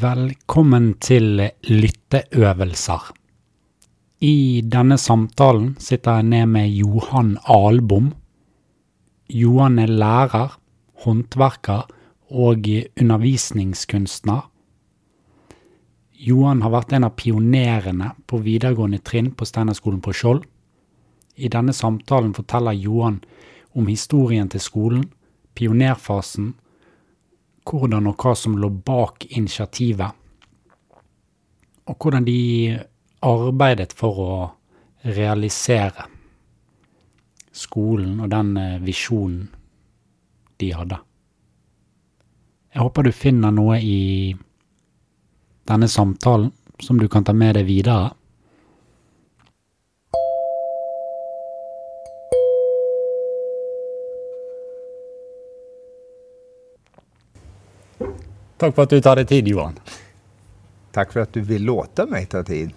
Velkommen til lytteøvelser. I denne samtalen sitter jeg ned med Johan Albom. Johan er lærer, håndverker og undervisningskunstner. Johan har vært en av pionerene på videregående trinn på Steinerskolen på Skjold. I denne samtalen forteller Johan om historien til skolen, pionerfasen, hvordan og hva som lå bak initiativet, og hvordan de arbeidet for å realisere skolen og den eh, visjonen de hadde. Jeg håper du finner noe i denne samtalen som du kan ta med deg videre. Takk for at du tar deg tid, Johan. Tack för att du vill låta mig ta tid.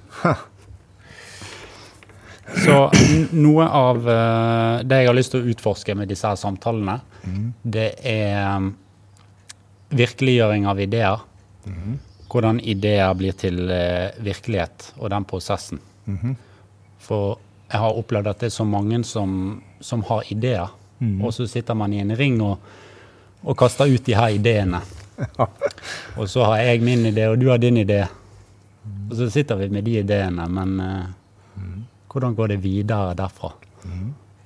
Så n- noe av eh, det jeg har lyst til å utforske med disse her samtalene, det er um, virkeliggjøring av ideer. Hvordan ideer blir til eh, virkelighet, og den prosessen. For jeg har opplevd at det er så mange som, som har ideer, og så sitter man i en ring og, og kaster ut de her ideene. Och så har jag min idé, och du har din idé. Och så sitter vi med de ideene, men eh, hvordan går det videre derfra?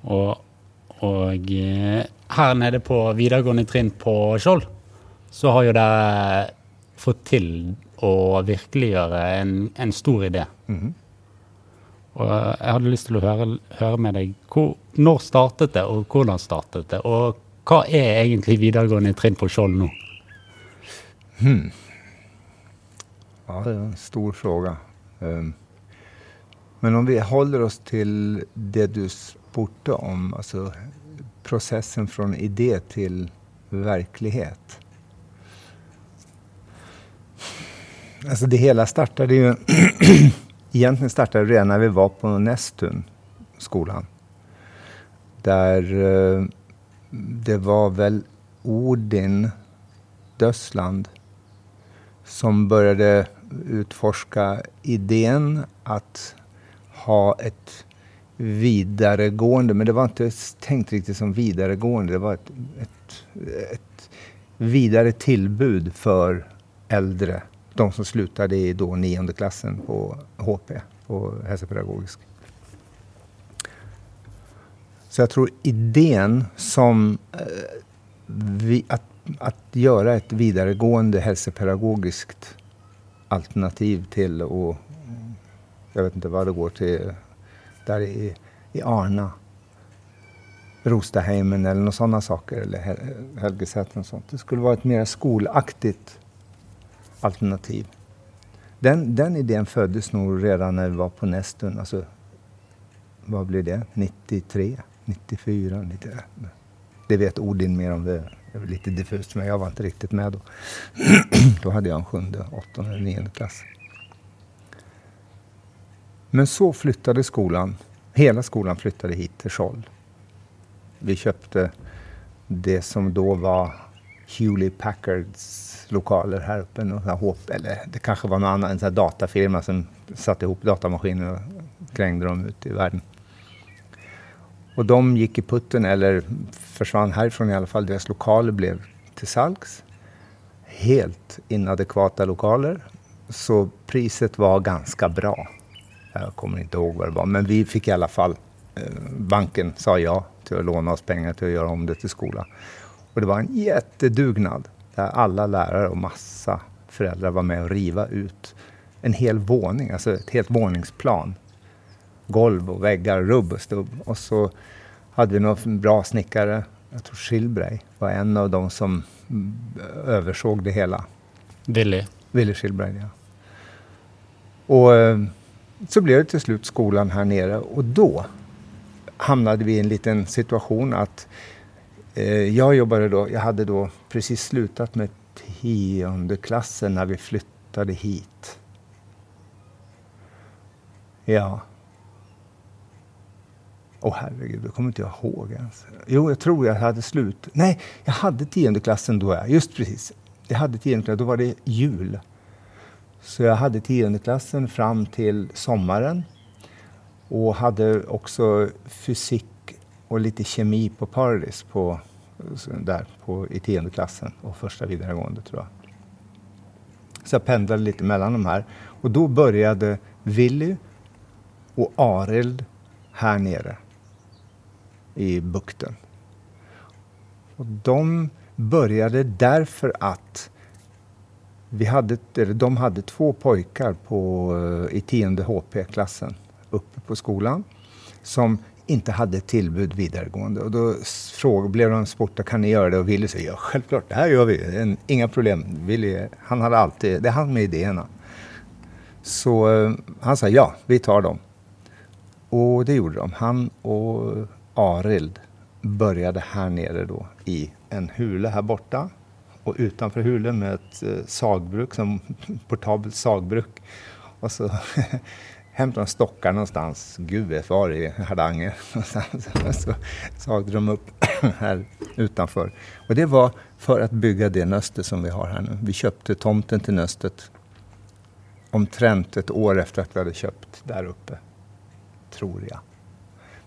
Og, og eh, her nede på videregående trinn på Skjold, så har jo dere fått til å virkeliggjøre en, en stor idé. Og jeg hadde lyst til å høre, høre med deg hvor, når startet det, og hvordan startet det? Og hva er egentlig videregående trinn på Skjold nå? Hmm. Ja, det är en stor fråga. Um, Men om vi håller oss till det du spurte om, alltså processen från idé till verklighet. Alltså det hela startade ju... egentligen startade det redan när vi var på Nästun, skolan. Där eh, det var väl Odin Dössland som började utforska idén att ha ett vidaregående, men det var inte tänkt riktigt som vidaregående, det var ett, ett, ett vidare tillbud för äldre, de som slutade i då nionde klassen på HP, på hälsopedagogisk. Så jag tror idén som eh, vi, att, att göra ett vidaregående hälsopedagogiskt alternativ till och eh, jag vet inte vad det går till där i, i Arna. Rostaheimen eller några sådana saker, eller Hel- Helgesäten och sånt. Det skulle vara ett mer skolaktigt alternativ. Den, den idén föddes nog redan när vi var på Nästun. Alltså, vad blir det? 93, 94, 90. Det vet Odin mer om. Det det är lite diffust för mig. Jag var inte riktigt med då. då hade jag en sjunde, åttonde, nionde klass. Men så flyttade skolan. Hela skolan flyttade hit till Scholl. Vi köpte det som då var Hewlett Packards lokaler här uppe. Någon eller det kanske var någon annan, en sån här datafirma som satte ihop datamaskiner och krängde dem ut i världen. Och de gick i putten, eller försvann härifrån i alla fall. Deras lokaler blev till salgs. Helt inadekvata lokaler. Så priset var ganska bra. Jag kommer inte ihåg vad det var, men vi fick i alla fall, eh, banken sa ja till att låna oss pengar till att göra om det till skola. Och det var en jättedugnad där alla lärare och massa föräldrar var med och riva ut en hel våning, alltså ett helt våningsplan. Golv och väggar, rubb och stubb. Och så hade vi några bra snickare, jag tror Schillbrey var en av de som mm, översåg det hela. Willy. Wille Schillbrand, ja. Och eh, så blev det till slut skolan här nere och då hamnade vi i en liten situation att eh, jag jobbade då, jag hade då precis slutat med tionde klassen när vi flyttade hit. Ja. Åh herregud, det kommer inte jag ihåg ens. Jo, jag tror jag hade slut. Nej, jag hade tionde klassen då. Just precis. Jag hade tionde klassen, då var det jul. Så jag hade tiondeklassen fram till sommaren och hade också fysik och lite kemi på Paradis på, där på, i tiondeklassen och första vidaregående tror jag. Så jag pendlade lite mellan de här. Och då började Willy och Arild här nere i bukten. Och de började därför att vi hade, eller de hade två pojkar på, eh, i tionde HP-klassen uppe på skolan som inte hade tillbud vidaregående. Och då frågade, blev de sporta, kan ni göra det? Och Willy sa, ja självklart, det här gör vi. inga problem. Willy, han hade alltid, det är han med idéerna. Så eh, han sa, ja, vi tar dem. Och det gjorde de. Han och Arild började här nere då i en hule här borta. Och utanför hulen med ett eh, sagbruk, som portabelt sagbruk. Och så hämtade de stockar någonstans, gud vet var i Hardanger. så sagde de upp här utanför. Och det var för att bygga det nöstet som vi har här nu. Vi köpte tomten till nöstet omtrent ett år efter att vi hade köpt där uppe. Tror jag.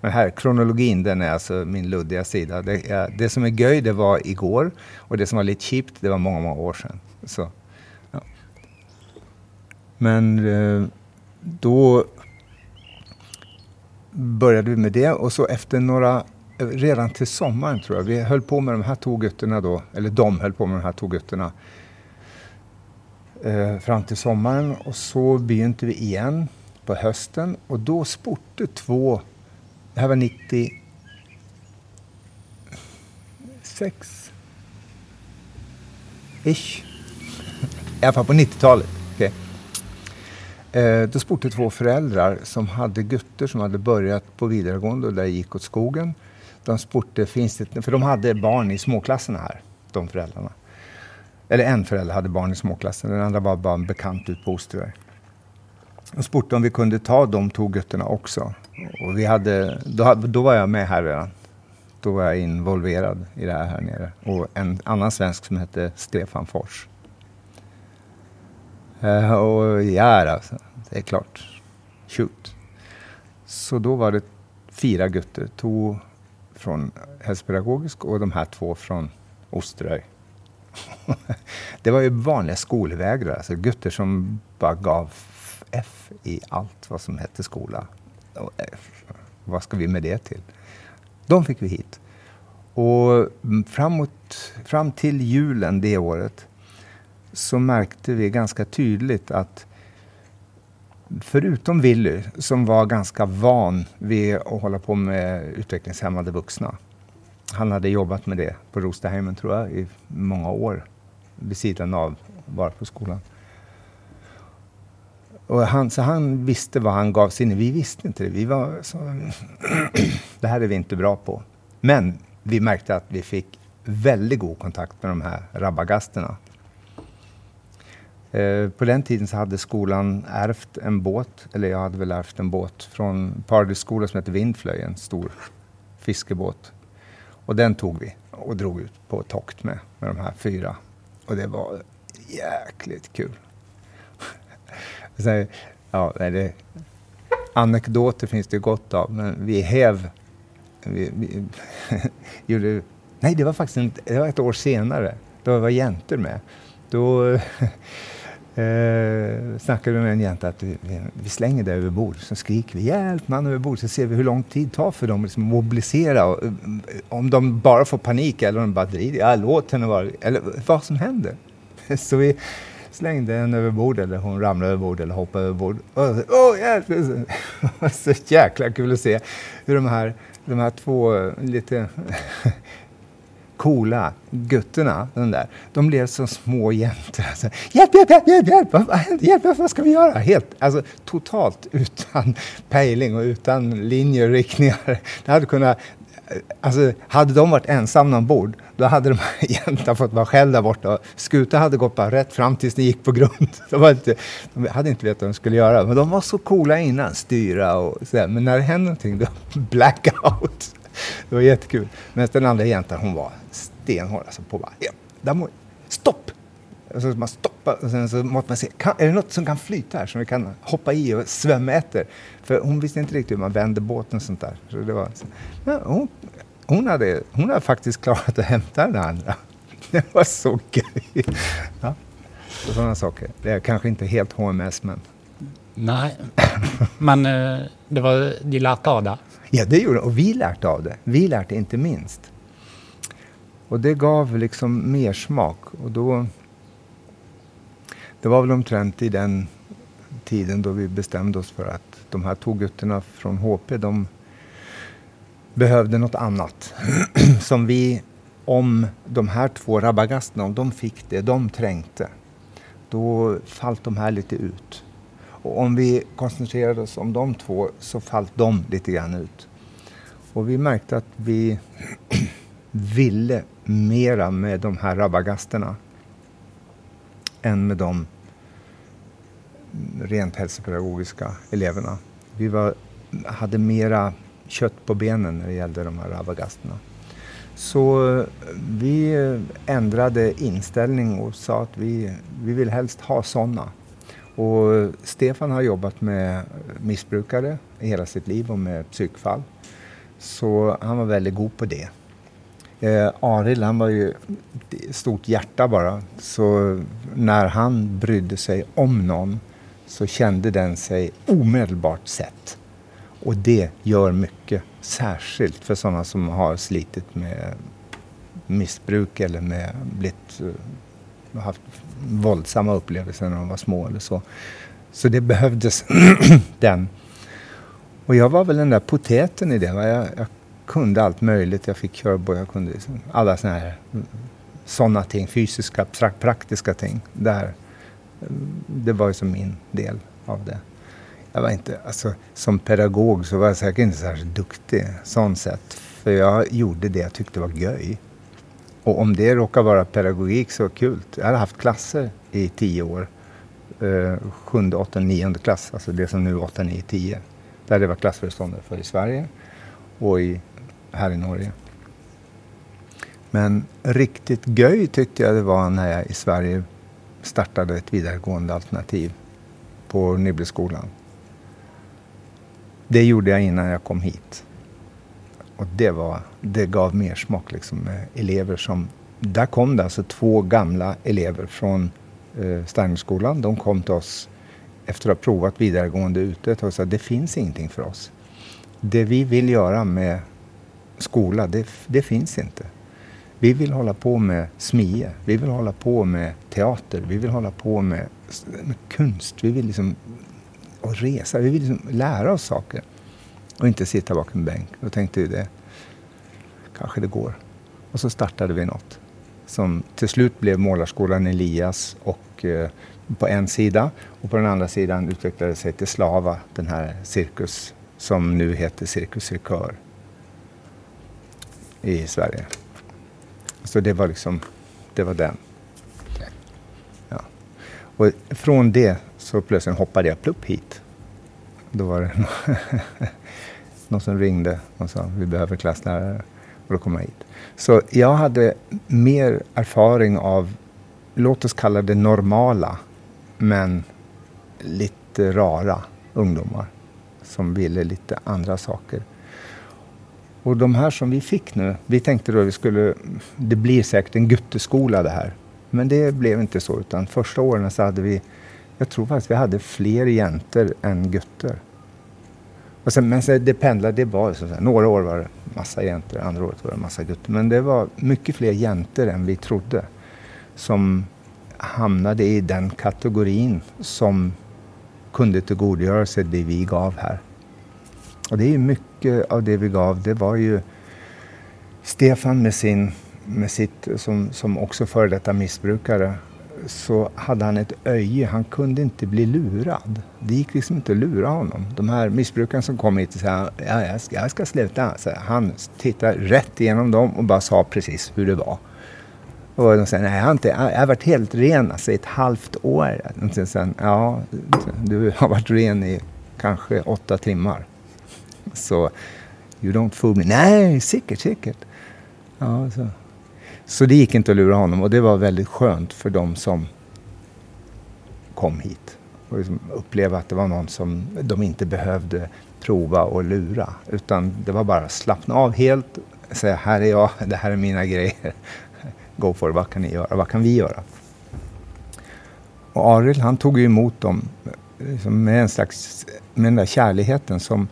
Men här, kronologin, den är alltså min luddiga sida. Det, är, det som är göj, det var igår. Och det som var lite chipt, det var många, många år sedan. Så, ja. Men eh, då började vi med det och så efter några, redan till sommaren tror jag, vi höll på med de här tågutterna då, eller de höll på med de här tågutterna eh, fram till sommaren och så begynte vi igen på hösten och då sporte två, det här var 96, ish, i alla fall på 90-talet. Okay. Eh, då sportade två föräldrar som hade gutter som hade börjat på vidaregående och där gick åt skogen. De sportade, finns det, för de hade barn i småklasserna här, de föräldrarna. Eller en förälder hade barn i småklassen, den andra var bara en bekant ut på Osterberg och spurtade om vi kunde ta de två gutterna också. Och vi hade, då, då var jag med här redan. Då var jag involverad i det här här nere. Och en annan svensk som hette Stefan Fors. Uh, och ja, alltså, det är klart. Shoot. Så då var det fyra gutter. Två från Hälsopedagogisk och de här två från Osteröj. det var ju vanliga skolvägrare, alltså gutter som bara gav F i allt vad som hette skola. Och F, vad ska vi med det till? De fick vi hit. Och framåt, fram till julen det året så märkte vi ganska tydligt att förutom Willy, som var ganska van vid att hålla på med utvecklingshämmade vuxna. Han hade jobbat med det på Rosterheimen, tror jag, i många år vid sidan av bara på skolan. Och han, så han visste vad han gav sig in i. Vi visste inte det. Vi var så, det här är vi inte bra på. Men vi märkte att vi fick väldigt god kontakt med de här rabagasterna Eh, på den tiden så hade skolan ärvt en båt, eller jag hade väl ärvt en båt från Paradisskolan som hette Vindflöj, en stor fiskebåt. Och den tog vi och drog ut på tokt med, med de här fyra. Och det var jäkligt kul så, ja, det, anekdoter finns det gott av, men vi häv... Vi, vi gjorde, nej, det var faktiskt en, det var ett år senare. Då var jäntor med. Då eh, snackade vi med en jänta att vi, vi slänger det över bord. Så skriker vi hjälp man över bord så ser vi hur lång tid det tar för dem liksom, att mobilisera. Och, eh, om de bara får panik eller om de bara driver. Ja, låt henne vara. Eller vad som händer. Så vi slängde en över bord eller hon ramlade över bord eller hoppade över bord. Oh, hjälp! så jäkla kul att se hur de här, de här två eh, lite coola gutterna, de där, de blev som små jäntor. Alltså, hjälp, hjälp, hjälp, hjälp, hjälp, vad, hjälp, vad ska vi göra? Helt, alltså, totalt utan pejling och utan linjer och riktningar. Det hade kunnat, alltså, hade de varit ensamma ombord, då hade de här fått vara själva där borta. Skutan hade gått bara rätt fram tills den gick på grund. De, var inte, de hade inte vetat vad de skulle göra. Men de var så coola innan, styra och sådär. Men när det hände någonting, då blackout. Det var jättekul. Men den andra jäntan, hon var stenhård. Alltså på bara, ja, där må, stopp! Och så man stoppar och sen så måste man se, kan, är det något som kan flyta här som vi kan hoppa i och svämma efter? För hon visste inte riktigt hur man vände båten och sånt där. Så det var, så, ja, hon, hon, hade, hon hade faktiskt klarat att hämta den andra. Det var så gøy. Ja, sådana saker. Det är kanske inte helt HMS men... Nej, men eh, det var, de lärde av det. Ja, det gjorde Och vi lärde av det. Vi lärde inte minst. Och det gav liksom mer smak. Och då... Det var väl omtrent i den tiden då vi bestämde oss för att de här tågutterna från HP, de behövde något annat. Som vi, om de här två rabagasterna, om de fick det de trängte, då fallt de här lite ut. Och om vi koncentrerade oss om de två så fallt de lite grann ut. Och vi märkte att vi ville mera med de här rabagasterna än med de rent hälsopedagogiska eleverna. Vi var, hade mera kött på benen när det gällde de här rabagasterna. Så eh, vi eh, ändrade inställning och sa att vi, vi vill helst ha sådana. Och eh, Stefan har jobbat med missbrukare i hela sitt liv och med psykfall. Så han var väldigt god på det. Eh, Arild, han var ju stort hjärta bara. Så när han brydde sig om någon så kände den sig omedelbart sett. Och det gör mycket, särskilt för sådana som har slitit med missbruk eller med blivit, uh, haft våldsamma upplevelser när de var små eller så. Så det behövdes den. Och jag var väl den där poteten i det. Jag, jag kunde allt möjligt. Jag fick körbo, jag kunde liksom alla sådana här mm, sådana ting, fysiska, praktiska ting. Där, mm, det var ju som min del av det. Jag var inte, alltså, som pedagog så var jag säkert inte särskilt duktig sånt sätt. För jag gjorde det jag tyckte var göj. Och om det råkar vara pedagogik så kul. Jag hade haft klasser i tio år. Eh, sjunde, åttonde, nionde klass. Alltså det som nu är åtta, nio, tio. Där det var klassföreståndare för i Sverige och i, här i Norge. Men riktigt göj tyckte jag det var när jag i Sverige startade ett vidaregående alternativ på Nibbleskolan. Det gjorde jag innan jag kom hit. Och det, var, det gav mer smak liksom med elever som... Där kom det alltså två gamla elever från eh, Steinerskolan. De kom till oss efter att ha provat vidaregående ute och sa att det finns ingenting för oss. Det vi vill göra med skola, det, det finns inte. Vi vill hålla på med smie, vi vill hålla på med teater, vi vill hålla på med, med kunst, vi vill liksom och resa, vi vill liksom lära oss saker. Och inte sitta bakom en bänk. Då tänkte vi det, kanske det går. Och så startade vi något som till slut blev Målarskolan Elias och eh, på en sida och på den andra sidan utvecklade sig till Slava, den här cirkus som nu heter Cirkus Cirkör i Sverige. Så det var liksom, det var den. Ja. Och från det så plötsligt hoppade jag plupp hit. Då var det någon som ringde och sa vi behöver klasslärare. Och då kom jag hit. Så jag hade mer erfarenhet av, låt oss kalla det normala, men lite rara ungdomar som ville lite andra saker. Och de här som vi fick nu, vi tänkte då att vi skulle, det blir säkert en gutteskola det här. Men det blev inte så, utan första åren så hade vi, jag tror faktiskt vi hade fler jäntor än gutter. Och sen, men sen det pendlade, det var så här, några år var det massa jäntor, andra året var det massa gutter. Men det var mycket fler jäntor än vi trodde som hamnade i den kategorin som kunde tillgodogöra sig det vi gav här. Och det är mycket av det vi gav, det var ju Stefan med sin, med sitt, som, som också före detta missbrukare, så hade han ett öje. Han kunde inte bli lurad. Det gick liksom inte att lura honom. De här missbrukarna som kom hit och sa ja, jag, ska, jag ska sluta. Så han tittade rätt igenom dem och bara sa precis hur det var. Och de sa, nej jag har, inte, jag har varit helt ren alltså, i ett halvt år. Och sen, ja, du har varit ren i kanske åtta timmar. Så, you don't fool me. Nej, säkert, säkert. Ja, så. så det gick inte att lura honom och det var väldigt skönt för de som kom hit. Och liksom uppleva att det var någon som de inte behövde prova och lura. Utan det var bara att slappna av helt, säga här är jag, det här är mina grejer. Go for it, vad kan ni göra, vad kan vi göra? Och Arild han tog ju emot dem liksom med en slags, med den där kärligheten som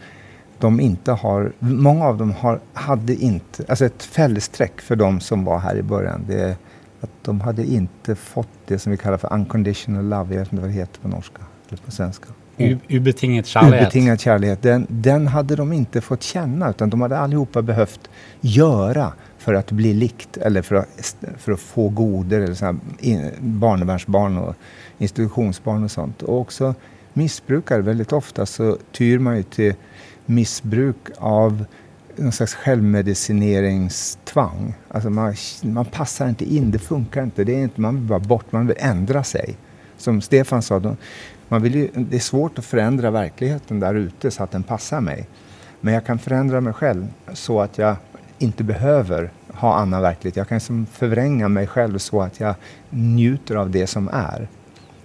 de inte har, många av dem har, hade inte, alltså ett fällesträck för de som var här i början, det är att de hade inte fått det som vi kallar för unconditional love, jag vet inte vad det heter på norska eller på svenska. Ubetingad kärlek. Ubetingad kärlek. Den, den hade de inte fått känna utan de hade allihopa behövt göra för att bli likt eller för att, för att få goder eller såna barnbarnsbarn och institutionsbarn och sånt. Och också missbrukare, väldigt ofta så tyr man ju till missbruk av någon slags självmedicineringstvang. Alltså man, man passar inte in, det funkar inte. Det är inte man vill bara bort, man vill ändra sig. Som Stefan sa, då, man vill ju, det är svårt att förändra verkligheten där ute så att den passar mig. Men jag kan förändra mig själv så att jag inte behöver ha annan verklighet. Jag kan liksom förvränga mig själv så att jag njuter av det som är.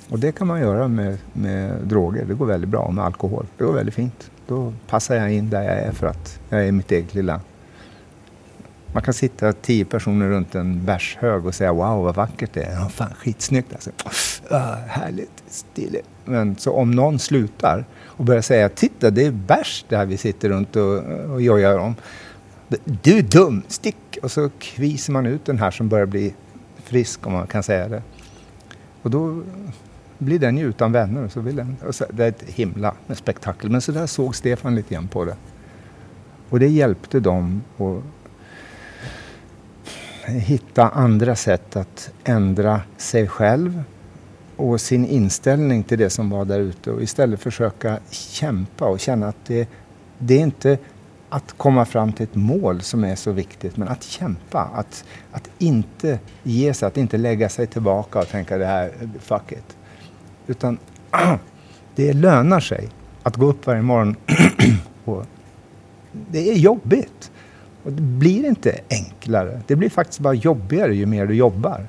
Och det kan man göra med, med droger. Det går väldigt bra Och med alkohol. Det går väldigt fint. Då passar jag in där jag är för att jag är mitt eget lilla... Man kan sitta tio personer runt en bärshög och säga wow vad vackert det är. Ja, fan skitsnyggt alltså. Oh, härligt, stiligt. Men så om någon slutar och börjar säga titta det är bärs där vi sitter runt och, och jojar om. Du är dum, stick! Och så kviser man ut den här som börjar bli frisk om man kan säga det. Och då blir den ju utan vänner. Så vill den, så, det är ett himla spektakel. Men så där såg Stefan lite grann på det. Och det hjälpte dem att hitta andra sätt att ändra sig själv och sin inställning till det som var där ute och istället försöka kämpa och känna att det, det är inte att komma fram till ett mål som är så viktigt, men att kämpa. Att, att inte ge sig, att inte lägga sig tillbaka och tänka det här, fuck it. Utan det lönar sig att gå upp varje morgon. och det är jobbigt. Och det blir inte enklare. Det blir faktiskt bara jobbigare ju mer du jobbar.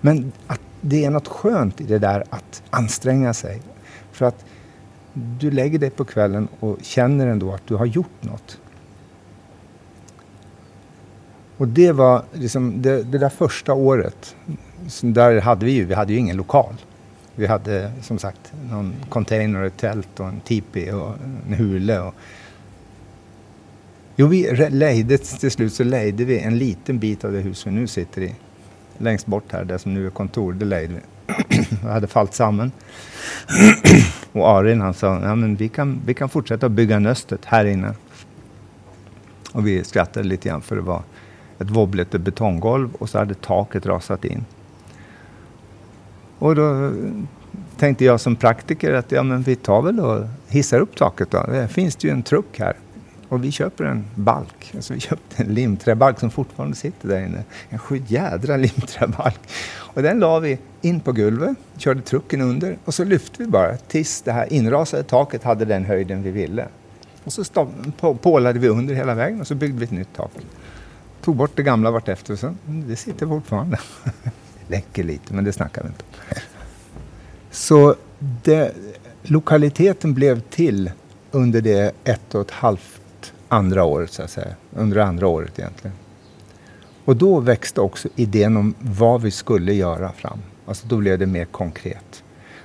Men att det är något skönt i det där att anstränga sig. För att du lägger dig på kvällen och känner ändå att du har gjort något. Och det var liksom det, det där första året. Där hade vi ju, vi hade ju ingen lokal. Vi hade som sagt någon container, ett tält och en tipi och en hule. Och... Jo, vi lejde, till slut så lejde vi en liten bit av det hus vi nu sitter i. Längst bort här, det som nu är kontor, det lejde vi. Jag hade fallit samman. och Arin han sa, ja men vi kan, vi kan fortsätta bygga nöstet här inne. Och vi skrattade lite grann för det var ett wobblet betonggolv och så hade taket rasat in. Och då tänkte jag som praktiker att ja, men vi tar väl och hissar upp taket då. Det finns det ju en truck här. Och vi köper en balk. Alltså vi köpte en limträbalk som fortfarande sitter där inne. En sjujädra limträbalk. Och den la vi in på gulvet, körde trucken under och så lyfte vi bara tills det här inrasade taket hade den höjden vi ville. Och så pålade vi under hela vägen och så byggde vi ett nytt tak. Tog bort det gamla vartefter och så det sitter fortfarande. läcker lite, men det snackar vi inte så det, lokaliteten blev till under det ett och ett halvt andra året, så att säga. Under andra året egentligen. Och då växte också idén om vad vi skulle göra fram. Alltså då blev det mer konkret.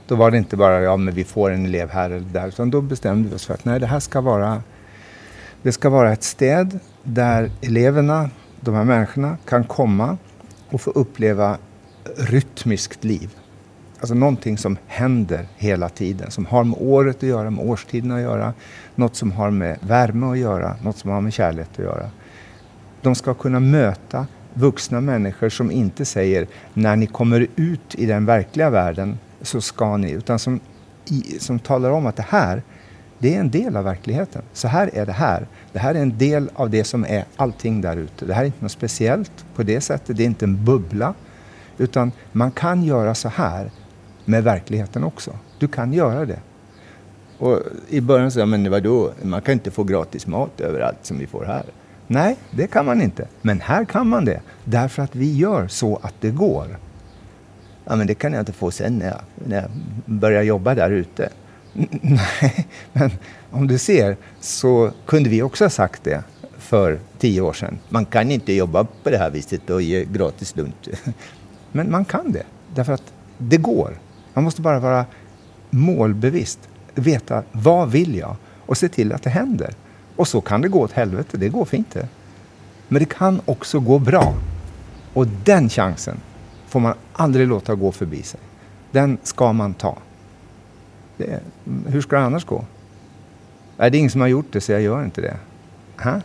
Då var det inte bara, ja men vi får en elev här eller där, utan då bestämde vi oss för att nej, det här ska vara, det ska vara ett städ där eleverna, de här människorna, kan komma och få uppleva rytmiskt liv. Alltså någonting som händer hela tiden, som har med året att göra, med årstiderna att göra, något som har med värme att göra, något som har med kärlek att göra. De ska kunna möta vuxna människor som inte säger när ni kommer ut i den verkliga världen så ska ni, utan som, i, som talar om att det här, det är en del av verkligheten. Så här är det här. Det här är en del av det som är allting där ute. Det här är inte något speciellt på det sättet. Det är inte en bubbla. Utan man kan göra så här med verkligheten också. Du kan göra det. Och I början sa jag, men vadå, man kan inte få gratis mat överallt som vi får här. Nej, det kan man inte. Men här kan man det. Därför att vi gör så att det går. Ja, men det kan jag inte få sen när jag, när jag börjar jobba där ute. Nej, men om du ser så kunde vi också ha sagt det för tio år sedan. Man kan inte jobba på det här viset och ge gratis lunch. Men man kan det, därför att det går. Man måste bara vara målbevisst, veta vad vill jag och se till att det händer. Och så kan det gå åt helvete, det går fint det. Men det kan också gå bra. Och den chansen får man aldrig låta gå förbi sig. Den ska man ta. Det, hur ska det annars gå? Nej, det är ingen som har gjort det, så jag gör inte det. Ha?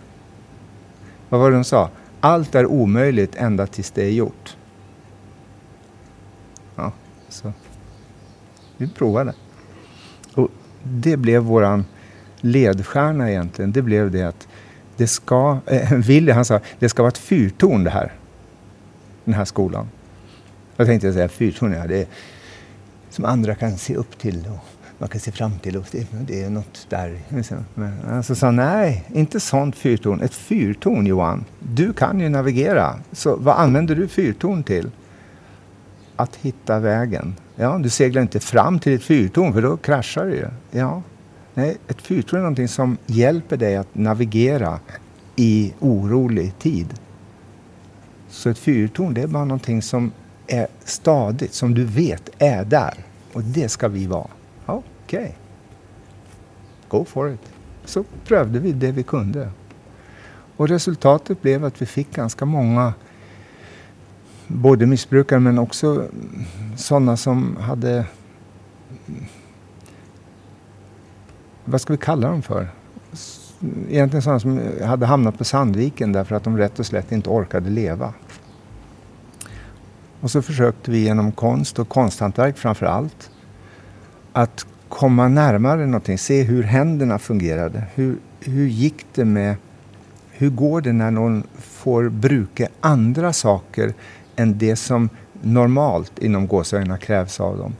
Vad var det de sa? Allt är omöjligt ända tills det är gjort. Ja, så vi provade. Och det blev våran ledstjärna egentligen. Det blev det att det ska, eh, Willy han sa, det ska vara ett fyrtorn det här. Den här skolan. Jag tänkte säga fyrtorn, ja det är som andra kan se upp till och man kan se fram till och det, det är något där. Men alltså sa nej, inte sånt fyrtorn. Ett fyrtorn Johan, du kan ju navigera. Så vad använder du fyrtorn till? Att hitta vägen. Ja, du seglar inte fram till ett fyrtorn för då kraschar du ju. Ja, nej, ett fyrtorn är någonting som hjälper dig att navigera i orolig tid. Så ett fyrtorn det är bara någonting som är stadigt, som du vet är där. Och det ska vi vara. Okej. Okay. Go for it. Så prövade vi det vi kunde. Och resultatet blev att vi fick ganska många både missbrukare men också sådana som hade vad ska vi kalla dem för? Egentligen sådana som hade hamnat på Sandviken därför att de rätt och slätt inte orkade leva. Och så försökte vi genom konst och konsthantverk framför allt att komma närmare någonting, se hur händerna fungerade. Hur, hur gick det med, hur går det när någon får bruka andra saker än det som normalt inom Gåsöarna krävs av dem?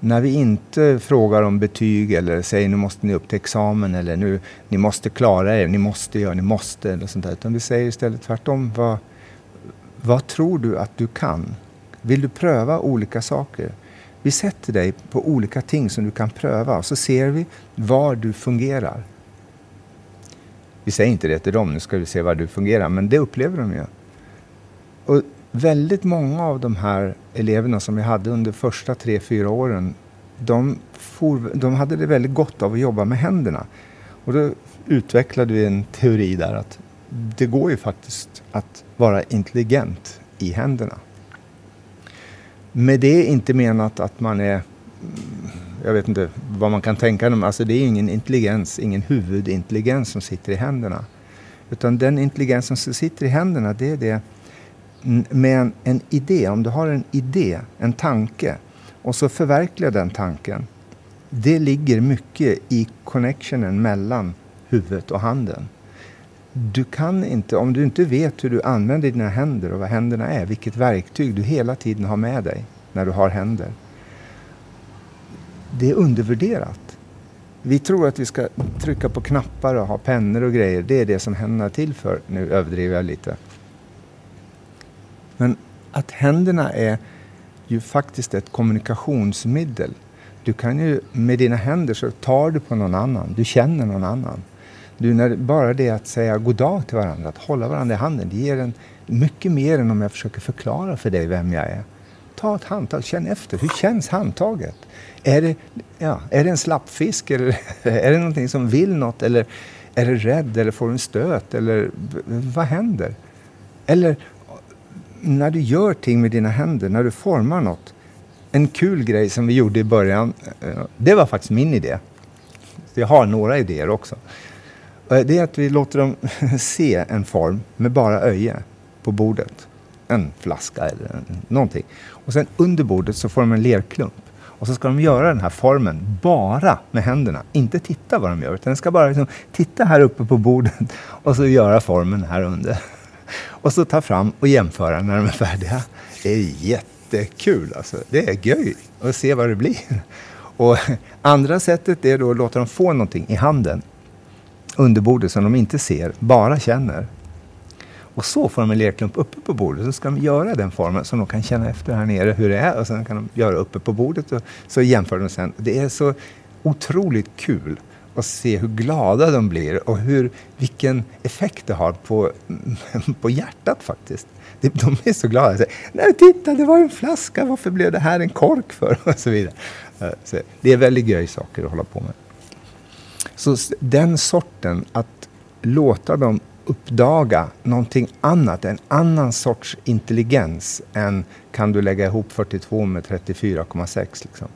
När vi inte frågar om betyg eller säger nu måste ni upp till examen eller nu ni måste klara er, ni måste göra, ni måste eller sånt där. Utan vi säger istället tvärtom. Vad, vad tror du att du kan? Vill du pröva olika saker? Vi sätter dig på olika ting som du kan pröva och så ser vi var du fungerar. Vi säger inte det till dem, nu ska vi se var du fungerar, men det upplever de ju. Och väldigt många av de här eleverna som vi hade under första tre, fyra åren, de, for, de hade det väldigt gott av att jobba med händerna. Och då utvecklade vi en teori där att det går ju faktiskt att vara intelligent i händerna. Med det inte menat att man är, mm, jag vet inte vad man kan tänka sig, alltså det är ingen intelligens, ingen huvudintelligens som sitter i händerna. Utan den intelligens som sitter i händerna, det är det med en, en idé. Om du har en idé, en tanke och så förverkligar den tanken. Det ligger mycket i connectionen mellan huvudet och handen. Du kan inte, om du inte vet hur du använder dina händer och vad händerna är, vilket verktyg du hela tiden har med dig när du har händer. Det är undervärderat. Vi tror att vi ska trycka på knappar och ha pennor och grejer. Det är det som händerna är till för. Nu överdriver jag lite. Men att händerna är ju faktiskt ett kommunikationsmedel. Du kan ju med dina händer så tar du på någon annan. Du känner någon annan. Du, när, bara det att säga god dag till varandra, att hålla varandra i handen, det ger en mycket mer än om jag försöker förklara för dig vem jag är. Ta ett handtag, känn efter. Hur känns handtaget? Är det, ja, är det en slappfisk eller är det någonting som vill något? Eller är det rädd eller får en stöt? Eller vad händer? Eller när du gör ting med dina händer, när du formar något. En kul grej som vi gjorde i början, eh, det var faktiskt min idé. Jag har några idéer också. Eh, det är att vi låter dem se en form med bara öje på bordet. En flaska eller någonting. Och sen under bordet så får de en lerklump. Och så ska de göra den här formen bara med händerna. Inte titta vad de gör, utan de ska bara liksom titta här uppe på bordet och så göra formen här under. Och så ta fram och jämföra när de är färdiga. Det är jättekul alltså. Det är göj att se vad det blir. Och andra sättet är då att låta dem få någonting i handen under bordet som de inte ser, bara känner. Och så får de en lerklump uppe på bordet. Så ska de göra den formen som de kan känna efter här nere hur det är och sen kan de göra uppe på bordet och så jämför de sen. Det är så otroligt kul och se hur glada de blir och hur, vilken effekt det har på, på hjärtat faktiskt. De är så glada. Nej, titta, det var en flaska. Varför blev det här en kork för? Och så vidare. Så det är väldigt göj saker att hålla på med. Så den sorten, att låta dem uppdaga någonting annat, en annan sorts intelligens än kan du lägga ihop 42 med 34,6 liksom.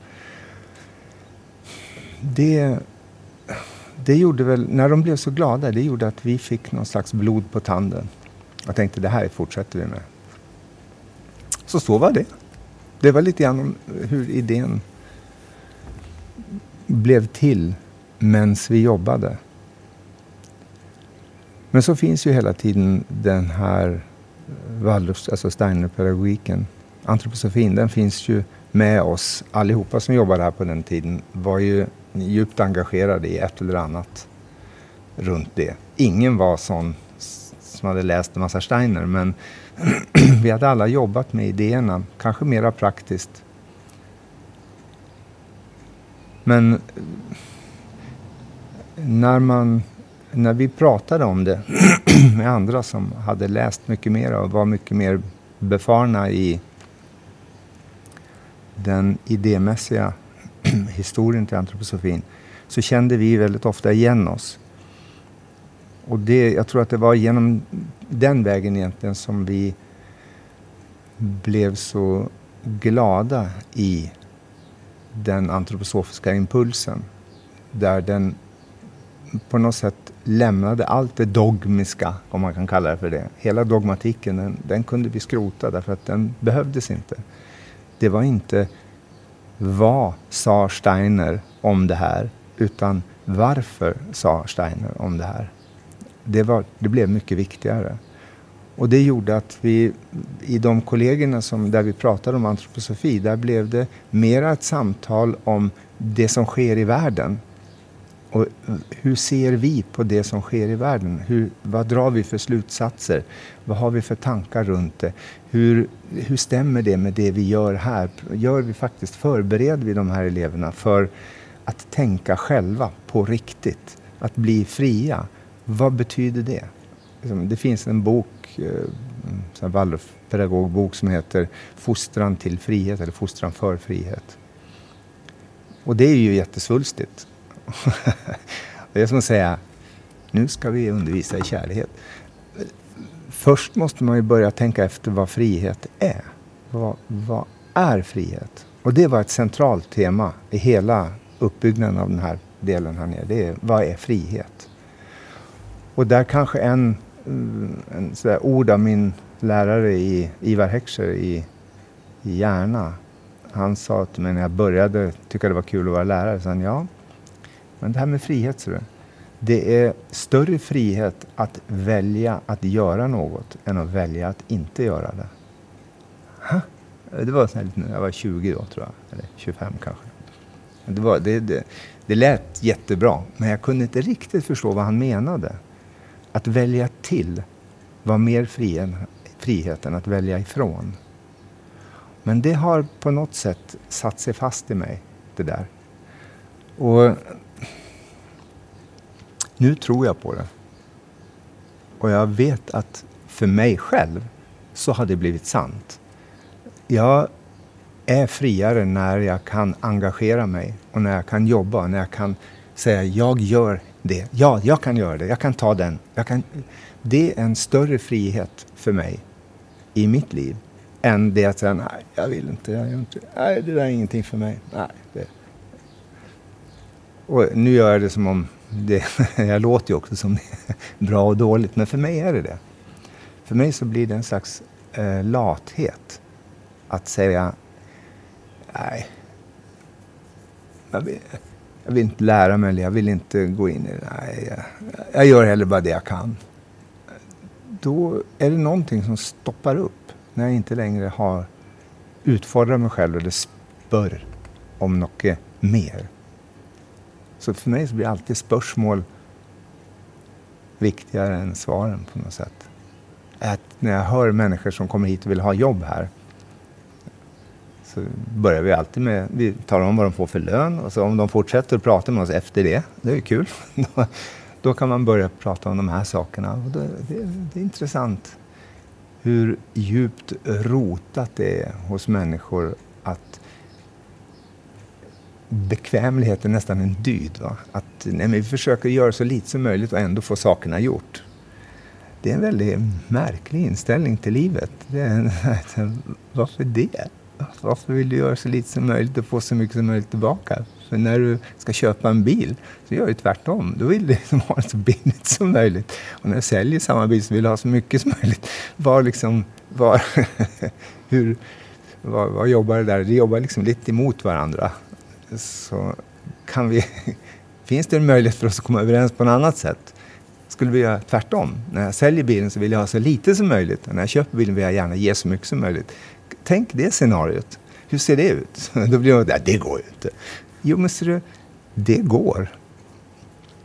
Det, det gjorde väl, när de blev så glada, det gjorde att vi fick någon slags blod på tanden. Jag tänkte det här fortsätter vi med. Så så var det. Det var lite grann om hur idén blev till medan vi jobbade. Men så finns ju hela tiden den här eh, Waldorf, alltså Steiner-pedagogiken. Antroposofin, den finns ju med oss allihopa som jobbade här på den tiden. Var ju djupt engagerade i ett eller annat runt det. Ingen var sån som hade läst en massa Steiner, men vi hade alla jobbat med idéerna, kanske mera praktiskt. Men eh, när, man, när vi pratade om det med andra som hade läst mycket mer och var mycket mer befarna i den idémässiga historien till antroposofin så kände vi väldigt ofta igen oss. Och det, jag tror att det var genom den vägen egentligen som vi blev så glada i den antroposofiska impulsen. Där den på något sätt lämnade allt det dogmiska, om man kan kalla det för det. Hela dogmatiken, den, den kunde vi skrota därför att den behövdes inte. Det var inte vad sa Steiner om det här, utan varför sa Steiner om det här? Det, var, det blev mycket viktigare. Och det gjorde att vi, i de kollegorna som, där vi pratade om antroposofi, där blev det mera ett samtal om det som sker i världen. Och hur ser vi på det som sker i världen? Hur, vad drar vi för slutsatser? Vad har vi för tankar runt det? Hur, hur stämmer det med det vi gör här? Gör vi faktiskt, förbereder vi de här eleverna för att tänka själva på riktigt? Att bli fria? Vad betyder det? Liksom, det finns en bok, eh, en Waldorfpedagogbok som heter Fostran till frihet eller Fostran för frihet. Och det är ju jättesvulstigt. det är som att säga, nu ska vi undervisa i kärlek. Först måste man ju börja tänka efter vad frihet är. Vad, vad är frihet? Och det var ett centralt tema i hela uppbyggnaden av den här delen här nere. Det är, vad är frihet? Och där kanske en, mm, en sådär ord av min lärare i Ivar Heckscher i, i Järna. Han sa till mig när jag började tycka det var kul att vara lärare. Så han, ja, men det här med frihet, ser du. det är större frihet att välja att göra något än att välja att inte göra det. Ha? Det var så här, jag var 20 då tror jag, eller 25 kanske. Det, var, det, det, det lät jättebra, men jag kunde inte riktigt förstå vad han menade. Att välja till var mer fri frihet än att välja ifrån. Men det har på något sätt satt sig fast i mig, det där. Och nu tror jag på det. Och jag vet att för mig själv så har det blivit sant. Jag är friare när jag kan engagera mig och när jag kan jobba, när jag kan säga jag gör det. Ja, jag kan göra det. Jag kan ta den. Jag kan... Det är en större frihet för mig i mitt liv än det att säga nej, jag vill inte, jag gör inte. Nej, det där är ingenting för mig. Nej, det... Och nu gör jag det som om det, jag låter ju också som bra och dåligt, men för mig är det det. För mig så blir det en slags eh, lathet att säga nej, jag vill, jag vill, inte lära mig eller jag vill inte gå in i det. Nej, jag, jag gör hellre bara det jag kan. Då är det någonting som stoppar upp när jag inte längre har utfordrat mig själv eller spör om något mer. Så för mig så blir alltid spörsmål viktigare än svaren på något sätt. att när jag hör människor som kommer hit och vill ha jobb här så börjar vi alltid med, vi talar om vad de får för lön och så om de fortsätter att prata med oss efter det, det är ju kul. då, då kan man börja prata om de här sakerna. Och det, det, det är intressant hur djupt rotat det är hos människor att bekvämligheten nästan en dyd. Va? Att nej, vi försöker göra så lite som möjligt och ändå få sakerna gjort. Det är en väldigt märklig inställning till livet. Det är, varför det? Varför vill du göra så lite som möjligt och få så mycket som möjligt tillbaka? För när du ska köpa en bil så gör du tvärtom. Då vill du liksom ha det så billigt som möjligt. Och när du säljer samma bil så vill du ha så mycket som möjligt. Var liksom, var, hur, vad, vad jobbar det där? Det jobbar liksom lite emot varandra. Så kan vi, finns det en möjlighet för oss att komma överens på något annat sätt? Skulle vi göra tvärtom? När jag säljer bilen så vill jag ha så lite som möjligt. Och när jag köper bilen vill jag gärna ge så mycket som möjligt. Tänk det scenariot. Hur ser det ut? Då blir det, det går ju inte. Jo, men ser du, det går.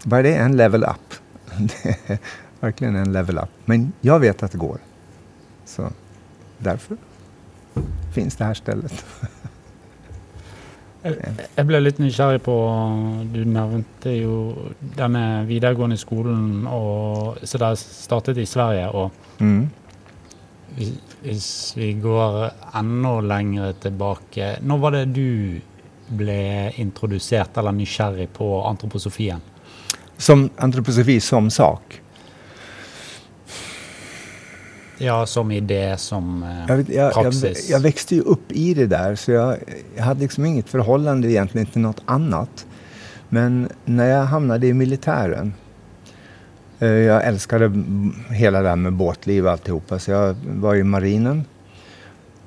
Bara det är en level up. Det är verkligen en level up. Men jag vet att det går. Så därför finns det här stället. Jeg ble litt nysgjerrig på Du nevnte jo denne videregående skolen og, så det startet i Sverige. og Mm. hvis, hvis vi går enda lenger tilbake Når var det du ble introdusert eller nysgjerrig på antroposofien? Som antroposofi som sak. Ja, som idé, som eh, Jag, vet- jag, jag, praxis? jag växte ju upp i det där så jag, jag hade liksom inget förhållande egentligen till något annat. Men när jag hamnade i militären eh, jag älskade hela det här med båtliv och alltihopa så jag var i marinen.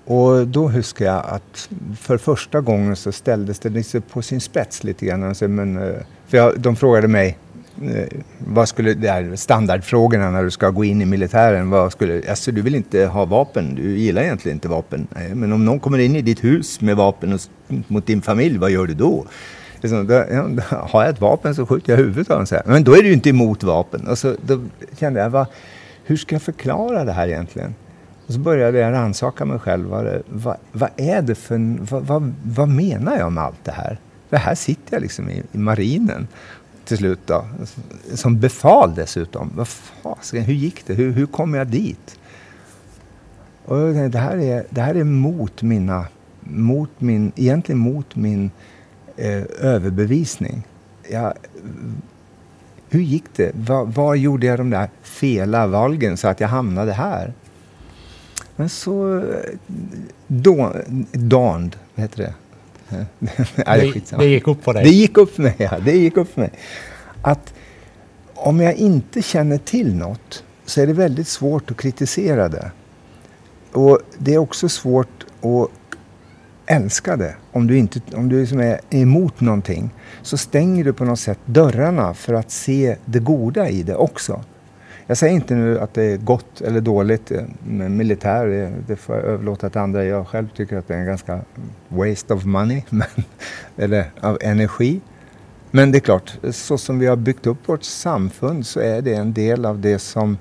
Och då huskar jag att för första gången så ställdes det liksom på sin spets lite grann. Alltså, men, eh, för jag, de frågade mig Eh, vad skulle, det här standardfrågorna när du ska gå in i militären. Vad skulle, alltså, du vill inte ha vapen, du gillar egentligen inte vapen. Nej, men om någon kommer in i ditt hus med vapen och, mot din familj, vad gör du då? Liksom, då, ja, då, har jag ett vapen så skjuter jag huvudet av dem. Men då är du ju inte emot vapen. Och så, då kände jag, vad, hur ska jag förklara det här egentligen? Och så började jag rannsaka mig själv. Vad, vad, vad är det för... Vad, vad, vad menar jag med allt det här? För här sitter jag liksom i, i marinen till slut då. Som befal dessutom. Vad fasiken, hur gick det? Hur, hur kom jag dit? Och jag tänkte, det här är, det här är mot mina... Mot min, egentligen mot min eh, överbevisning. Jag, hur gick det? Var, var gjorde jag de där fela valgen så att jag hamnade här? Men så... Eh, då, dawned, vad heter det? Det det, det gick upp Det dig? gick upp för mig, ja. Det gick upp för mig. Att om jag inte känner till något så är det väldigt svårt att kritisera det. Och det är också svårt att älska det. Om du, inte, om du liksom är emot någonting så stänger du på något sätt dörrarna för att se det goda i det också. Jag säger inte nu att det är gott eller dåligt eh, med militär. Det, får jag överlåta till andra. Jag själv tycker att det är en ganska waste of money. Men, eller av energi. Men det är klart, så som vi har byggt upp vårt samfund så är det en del av det som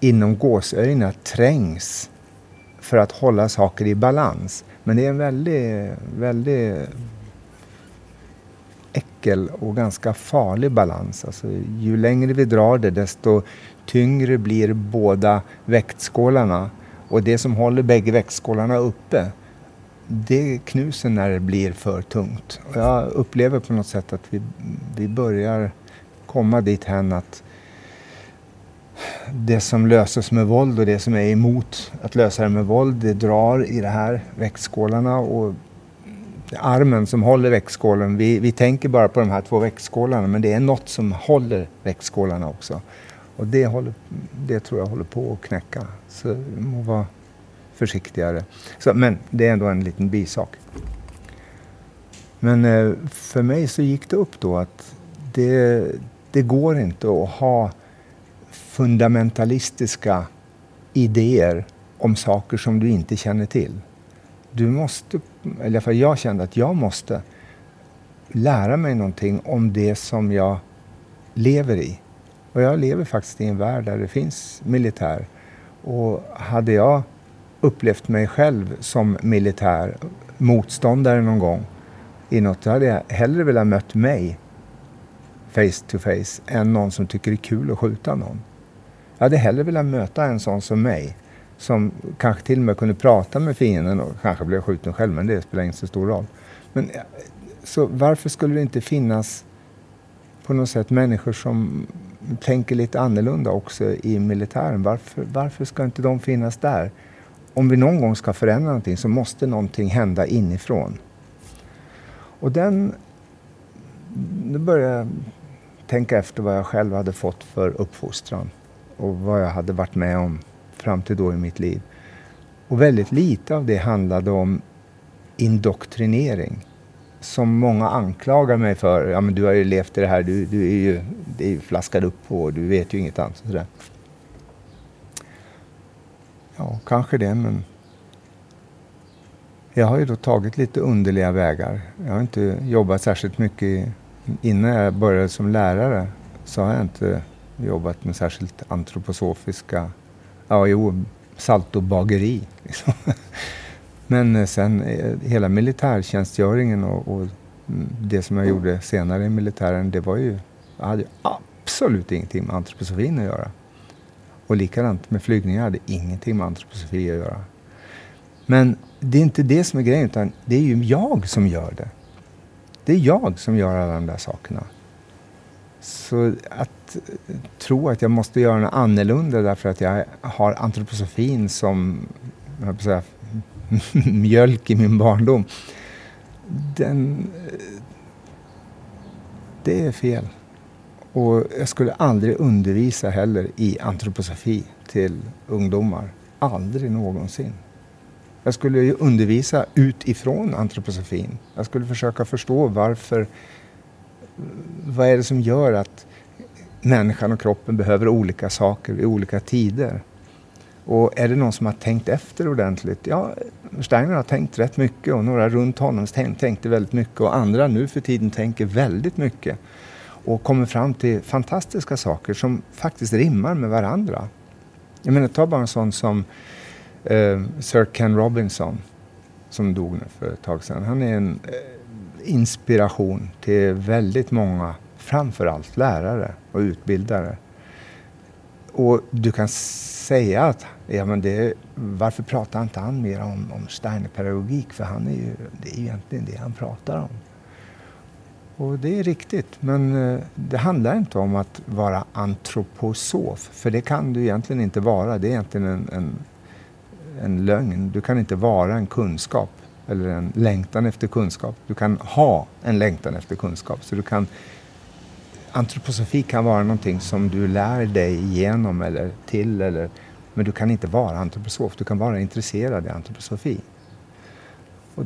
inom gåsöjna trängs för att hålla saker i balans. Men det är en väldigt, väldigt äckel och ganska farlig balans. Alltså, ju längre vi drar det desto tyngre blir båda väktskålarna. Och det som håller bägge väktskålarna uppe det knuser när det blir för tungt. Och jag upplever på något sätt att vi, vi börjar komma dit hen att det som löses med våld och det som är emot att lösa det med våld, det drar i de här växtskålarna och armen som håller växtskålen, vi, vi tänker bara på de här två växtskålarna men det är något som håller växtskålarna också. Och det, håller, det tror jag håller på att knäcka. Så vi må vara försiktigare. Så, men det är ändå en liten bisak. Men eh, för mig så gick det upp då att det, det går inte att ha fundamentalistiska idéer om saker som du inte känner till. Du måste, eller i alla fall jag kände att jag måste lära mig någonting om det som jag lever i. Och jag lever faktiskt i en värld där det finns militär. Och hade jag upplevt mig själv som militär motståndare någon gång i något, då hade jag hellre velat mött mig face to face än någon som tycker det är kul att skjuta någon. Jag hade hellre velat möta en sån som mig som kanske till och med kunde prata med fienden och kanske blev skjuten själv, men det spelar inte så stor roll. Men, eh, så varför skulle det inte finnas på något sätt människor som tänker lite annorlunda också i militären? Varför, varför ska inte de finnas där? Om vi någon gång ska förändra någonting så måste någonting hända inifrån. Och den... Nu börjar jag tänka efter vad jag själv hade fått för uppfostran och vad jag hade varit med om fram till då i mitt liv. Och väldigt lite av det handlade om indoktrinering. Som många anklagar mig för. Ja, men du har ju levt i det här, du, du är ju, det är ju flaskad upp på och du vet ju inget annat. Sådär. Ja, kanske det, men jag har ju då tagit lite underliga vägar. Jag har inte jobbat särskilt mycket. Innan jag började som lärare så har jag inte jobbat med särskilt antroposofiska ja, jo, saltobageri. Liksom. Men eh, sen eh, hela militärtjänstgöringen och, och, det som jag gjorde senare i militären, det var ju, jag hade absolut ingenting med antroposofin att göra. Och likadant med flygningar, hade ingenting med antroposofi att göra. Men det är inte det som är grejen, utan det är ju jag som gör det. Det är jag som gör alla de där sakerna. Så att eh, tro att jag måste göra något annorlunda därför att jag har antroposofin som jag säga, mjölk i min barndom. Den, eh, det är fel. Och jag skulle aldrig undervisa heller i antroposofi till ungdomar. Aldrig någonsin. Jag skulle ju undervisa utifrån antroposofin. Jag skulle försöka förstå varför vad är det som gör att människan och kroppen behöver olika saker i olika tider? Och är det någon som har tänkt efter ordentligt? Ja, Steiner har tänkt rätt mycket och några runt honom tänkte väldigt mycket och andra nu för tiden tänker väldigt mycket och kommer fram till fantastiska saker som faktiskt rimmar med varandra. Jag menar, ta bara en sån som eh, Sir Ken Robinson som dog för ett tag sedan. Han är en eh, inspiration till väldigt många, framförallt lärare och utbildare. Och du kan säga att, ja men det, varför pratar inte han mer om, om Steiner-pedagogik? För han är ju, det är egentligen det han pratar om. Och det är riktigt, men eh, det handlar inte om att vara antroposof, för det kan du egentligen inte vara. Det är egentligen en, en, en lögn. Du kan inte vara en kunskap eller en längtan efter kunskap. Du kan ha en längtan efter kunskap. Så du kan, antroposofi kan vara någonting som du lär dig igenom eller till. Eller, men du kan inte vara antroposof. Du kan vara intresserad i antroposofi. Och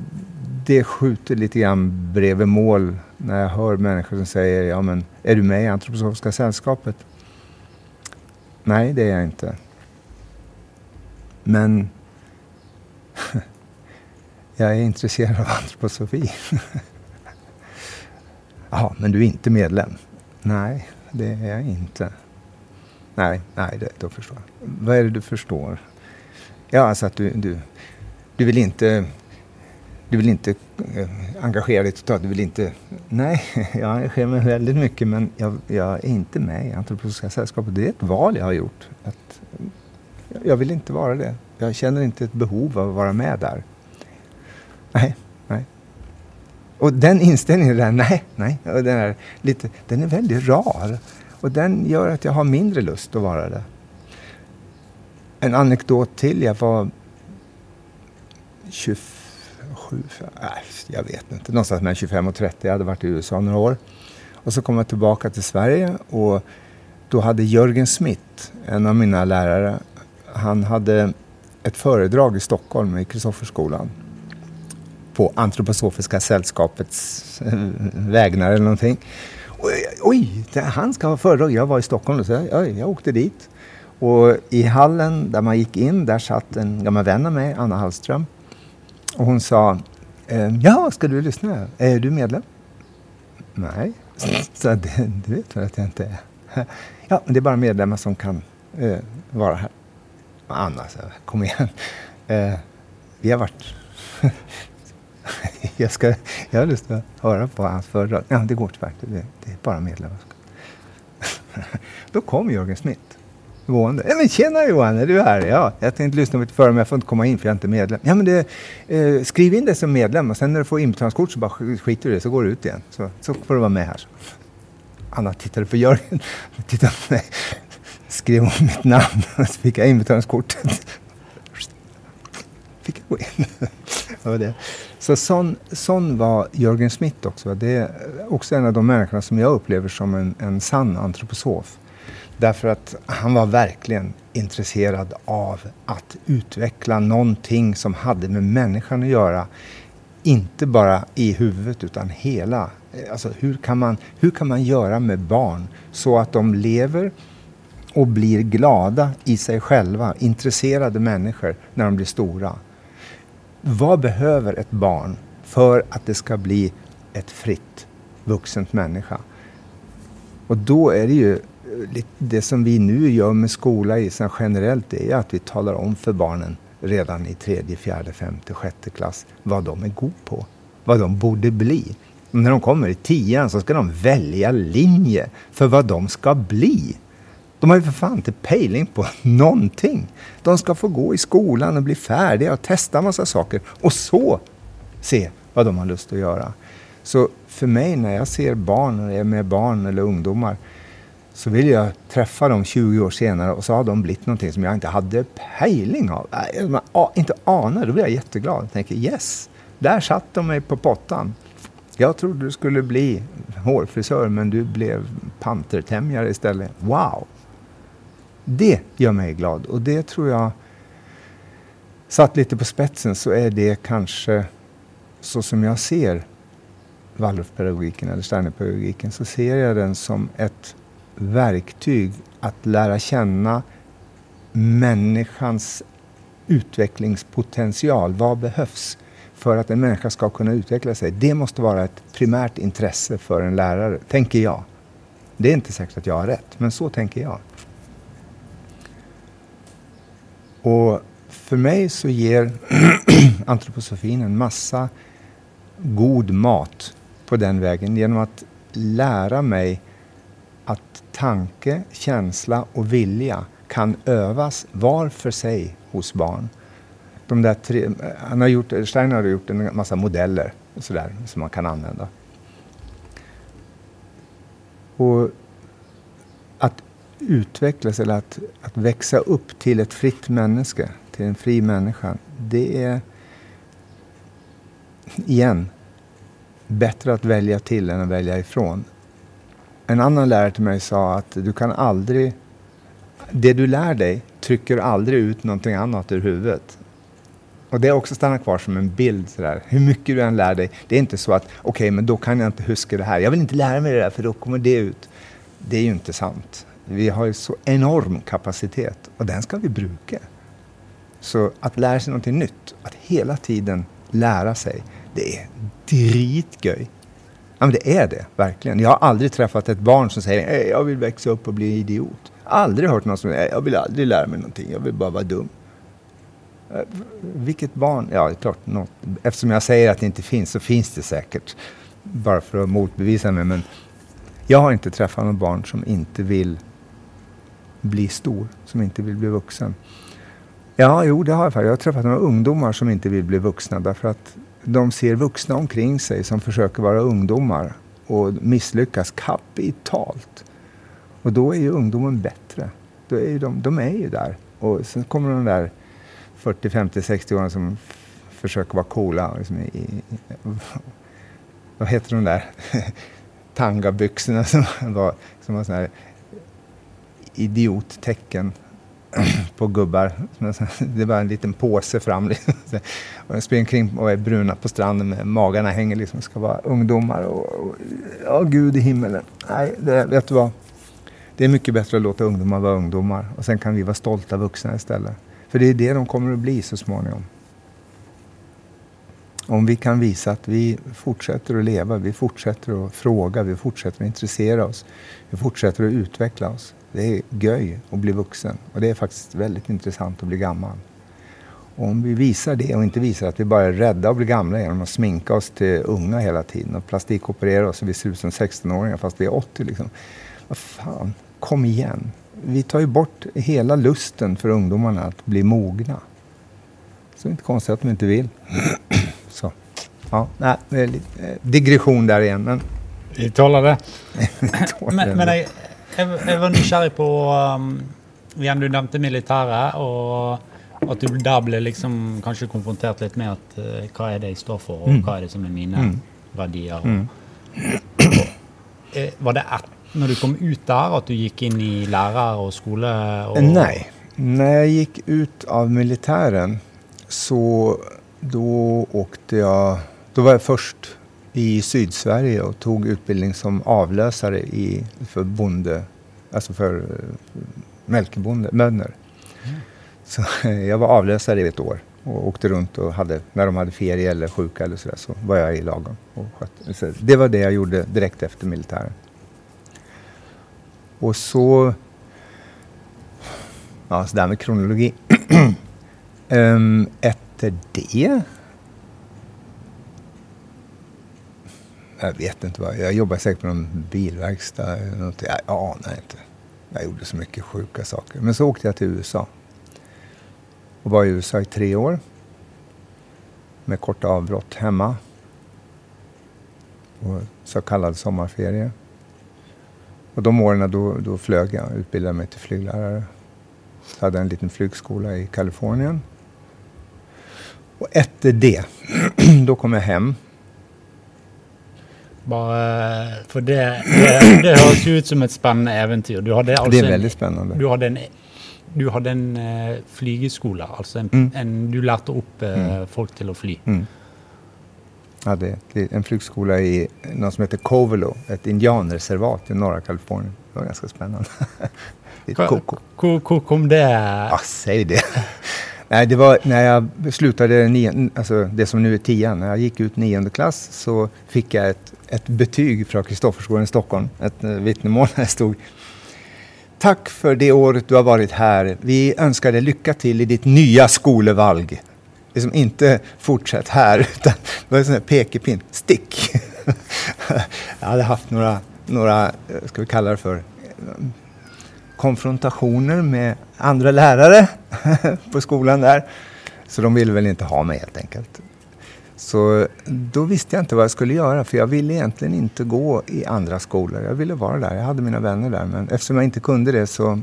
det skjuter lite grann bredvid mål när jag hör människor som säger ja men är du med i Antroposofiska sällskapet? Nej, det är jag inte. Men Jag är intresserad av antroposofi. Ja, men du är inte medlem? Nej, det är jag inte. Nej, nej, det, då förstår jag. Vad är det du förstår? Ja, alltså att du, du, du vill inte du vill inte eh, engagera dig totalt. Du vill inte... Nej, jag engagerar mig väldigt mycket men jag, jag är inte med i Antroposofiska sällskapet. Det är ett val jag har gjort. Att jag vill inte vara det. Jag känner inte ett behov av att vara med där. Nej, nej. Och den inställningen där, nej, nej, och den, är lite, den är väldigt rar. Och den gör att jag har mindre lust att vara det. En anekdot till. Jag var 27, äh, jag vet inte, någonstans mellan 25 och 30. Jag hade varit i USA några år. Och så kom jag tillbaka till Sverige och då hade Jörgen Smith, en av mina lärare, han hade ett föredrag i Stockholm i Kristofferskolan på Antroposofiska sällskapets eh, vägnar eller någonting. Eh, oj, han ska ha föredrag. Jag var i Stockholm och så jag, jag åkte dit. Och i hallen där man gick in, där satt en gammal vän av mig, Anna Hallström. Och hon sa, ehm, ja, ska du lyssna? Är du medlem? Nej, så det, du vet väl att jag inte är. Ja, men det är bara medlemmar som kan eh, vara här. Anna, så, kom igen. Eh, vi har varit... jag, ska, jag har lust att höra på hans föredrag. Ja, det går tyvärr inte. Det, det är bara medlemmar. Då kom Jörgen Smith gående. Ja, men tjena Johan, är du här? Ja, jag tänkte lyssna lite före men jag får inte komma in för jag är inte medlem. Ja, men det, eh, skriv in dig som medlem och sen när du får inbetalningskort så bara skiter du i det så går du ut igen. Så, så får du vara med här. Anna tittade på Jörgen, tittade på mig, skrev om mitt namn och så fick jag inbetalningskortet. Fick jag gå in det var det. Så sån, sån var Jörgen Smith också. Det är också en av de människorna som jag upplever som en, en sann antroposof. Därför att han var verkligen intresserad av att utveckla någonting som hade med människan att göra. Inte bara i huvudet utan hela. Alltså hur kan man, hur kan man göra med barn så att de lever och blir glada i sig själva, intresserade människor när de blir stora. Vad behöver ett barn för att det ska bli ett fritt vuxent människa? Och då är det ju eh, det som vi nu gör med skola i generellt är att vi talar om för barnen redan i tredje, fjärde, femte, sjätte klass vad de är god på. Vad de borde bli. Och när de kommer i tian så ska de välja linje för vad de ska bli. De har ju för fan inte pejling på någonting. De ska få gå i skolan och bli färdiga och testa massa saker och så se vad de har lust att göra. Så för mig när jag ser barn, när jag är med barn eller ungdomar, så vill jag träffa dem 20 år senare och så har de blivit någonting som jag inte hade pejling av. Jag inte anar, då blir jag jätteglad. Jag tänker yes, där satt de mig på pottan. Jag trodde du skulle bli hårfrisör men du blev pantertämjare istället. Wow! Det gör mig glad och det tror jag, satt lite på spetsen, så är det kanske så som jag ser Waldorfpedagogiken eller Steinerpedagogiken så ser jag den som ett verktyg att lära känna människans utvecklingspotential. Vad behövs för att en människa ska kunna utveckla sig? Det måste vara ett primärt intresse för en lärare, tänker jag. Det är inte säkert att jag har rätt, men så tänker jag. Och för mig så ger antroposofin en massa god mat på den vägen genom att lära mig att tanke, känsla och vilja kan övas var för sig hos barn. De där tre, han har gjort, Steiner har gjort en massa modeller och sådär, som man kan använda. Och utvecklas eller att, att växa upp till ett fritt människa, till en fri människa, det är igen bättre att välja till än att välja ifrån. En annan lärare till mig sa att du kan aldrig... Det du lär dig trycker aldrig ut någonting annat ur huvudet. Och det har också stannat kvar som en bild. Sådär. Hur mycket du än lär dig. Det är inte så att okej, okay, men då kan jag inte huska det här. Jag vill inte lära mig det där för då kommer det ut. Det är ju inte sant. Vi har ju så enorm kapacitet och den ska vi bruka. Så att lära sig någonting nytt, att hela tiden lära sig, det är dritgöj. Ja, men det är det, verkligen. Jag har aldrig träffat ett barn som säger jag vill växa upp och bli idiot. Aldrig hört någon som säger jag vill aldrig lära mig någonting, jag vill bara vara dum. Eh, vilket barn? Ja, det är klart. Något. Eftersom jag säger att det inte finns så finns det säkert. Bara för att motbevisa mig. Men jag har inte träffat något barn som inte vill bli stor, som inte vill bli vuxen. Ja, jo, det har jag faktiskt. Jag har träffat några ungdomar som inte vill bli vuxna därför att de ser vuxna omkring sig som försöker vara ungdomar och misslyckas kapitalt. Och då är ju ungdomen bättre. Då är de, de är ju där. Och sen kommer de där 40, 50, 60 åringarna som försöker vara coola. Liksom i, i, vad heter de där tangabyxorna som var, som var sådana här idiottecken på gubbar. Det är bara en liten påse fram. Liksom. Och de springer omkring och är bruna på stranden med magarna hänger liksom. Ska vara ungdomar och, Ja, ja, Gud i himmelen. Nej, det, vet du vad? Det är mycket bättre att låta ungdomar vara ungdomar och sen kan vi vara stolta vuxna istället. För det är det de kommer att bli så småningom. Om vi kan visa att vi fortsätter att leva, vi fortsätter att fråga, vi fortsätter att intressera oss, vi fortsätter att utveckla oss. Det är göj att bli vuxen och det är faktiskt väldigt intressant att bli gammal. Och om vi visar det och inte visar att vi bara är rädda att bli gamla genom att sminka oss till unga hela tiden och plastikoperera oss så vi ser ut som 16-åringar fast vi är 80 liksom. Vad fan, kom igen. Vi tar ju bort hela lusten för ungdomarna att bli mogna. Så det är inte konstigt att de inte vill. så. Ja, nej, eh, digression där igen. Men... Vi tåler det. men, men jeg, jeg, var nysgjerrig på um, Igjen, du nevnte militæret. og at du der ble liksom kanskje konfrontert litt med at uh, hva er det jeg står for, og mm. hva er det som er mine mm. verdier. Og, og, uh, var det et, når du kom ut der, at du gikk inn i lærer og skole? Og Nej. När jag gick ut av militären så då åkte jag, då var jag först i Sydsverige och tog utbildning som avlösare i, för bonde, alltså för uh, mjölkbönder. Mm. Så jag var avlösare i ett år och åkte runt och hade, när de hade ferie eller sjuka eller sådär så var jag i lagen. Och skötte. det var det jag gjorde direkt efter militären. Och så, ja så där med kronologi. um, efter det Jag vet inte vad. Jag jobbade säkert på någon bilverkstad. Eller något. Jag anar inte. Jag gjorde så mycket sjuka saker. Men så åkte jag till USA och var i USA i tre år med korta avbrott hemma och så kallad sommarferie. Och de åren då, då flög jag, utbildade mig till flyglärare. Så hade jag en liten flygskola i Kalifornien. Och efter det, då kom jag hem. Bara, för det, det, det hörs ju ut som ett spännande äventyr. Du hade alltså det är väldigt spännande. du hade en du hadde en uh, flygeskole. Altså en, mm. en, du lærte opp uh, mm. folk til å fly. Mm. Ja, det, det, en flygskola i något som heter Covelo, ett indianreservat i norra Kalifornien. Det var ganska spännande. Hur kom det? Ja, säg det. Nej, det var när jag slutade nian, alltså det som nu är tian. När jag gick ut nionde klass så fick jag ett, ett betyg från Kristofferskolan i Stockholm. Ett eh, vittnemål där det stod Tack för det året du har varit här. Vi önskar dig lycka till i ditt nya skolevalg. Liksom inte fortsätt här, utan det var en sån här pekepinn. Stick! Jag hade haft några, några, eh, ska vi kalla det för, konfrontationer med andra lärare på skolan där. Så de ville väl inte ha mig helt enkelt. Så då visste jag inte vad jag skulle göra för jag ville egentligen inte gå i andra skolor. Jag ville vara där, jag hade mina vänner där. Men eftersom jag inte kunde det så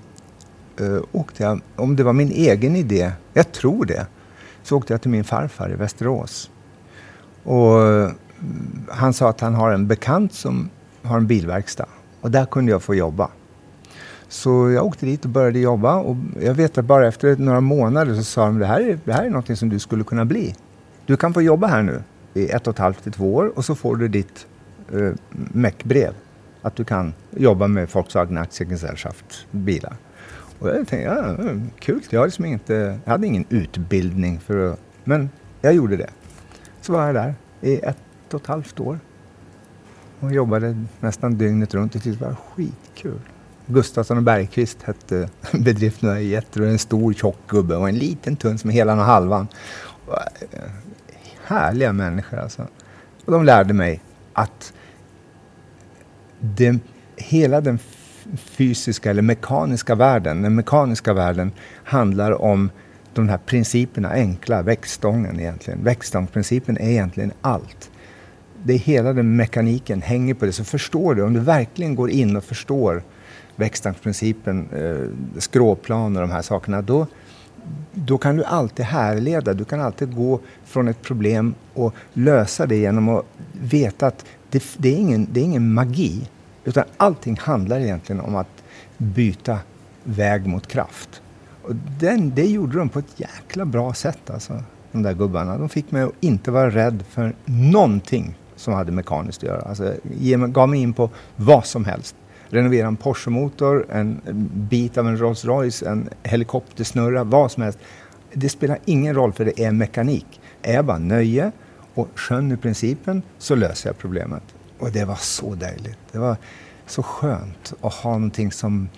uh, åkte jag, om det var min egen idé, jag tror det, så åkte jag till min farfar i Västerås. Och uh, han sa att han har en bekant som har en bilverkstad och där kunde jag få jobba. Så jag åkte dit och började jobba och jag vet att bara efter några månader så sa de det här är, det här är någonting som du skulle kunna bli. Du kan få jobba här nu i ett och ett halvt till två år och så får du ditt eh, MEC-brev. Att du kan jobba med Volkswagen Aktiegesellschaft bilar. Och jag tänkte, ja, kul. Jag, har liksom inte, jag hade ingen utbildning för att, men jag gjorde det. Så var jag där i ett och ett halvt år. Och jobbade nästan dygnet runt. Tyckte det var skitkul. Gustafsson och Bergqvist hette bedriften. Jätte, en stor tjock gubbe och en liten tunn som hela och halvan härliga människor alltså. Och de lärde mig att det, hela den fysiska eller mekaniska världen, den mekaniska världen handlar om de här principerna, enkla, växtstången egentligen. Växtstångsprincipen är egentligen allt. Det är hela den mekaniken hänger på det. Så förstår du, om du verkligen går in och förstår växtstångsprincipen, eh, skråplan och de här sakerna, då, då kan du alltid härleda. Du kan alltid gå från ett problem och lösa det genom att veta att det, det, är, ingen, det är ingen magi. Utan allting handlar egentligen om att byta väg mot kraft. Och den, det gjorde de på ett jäkla bra sätt alltså, de där gubbarna. De fick mig att inte vara rädd för någonting som hade mekaniskt att göra. Alltså, gav mig in på vad som helst renovera en Porsche-motor, en bit av en Rolls Royce, en helikoptersnurra, vad som helst. Det spelar ingen roll för det är mekanik. Är jag bara nöje och skönjer principen så löser jag problemet. Och det var så dejligt. Det var så skönt att ha någonting som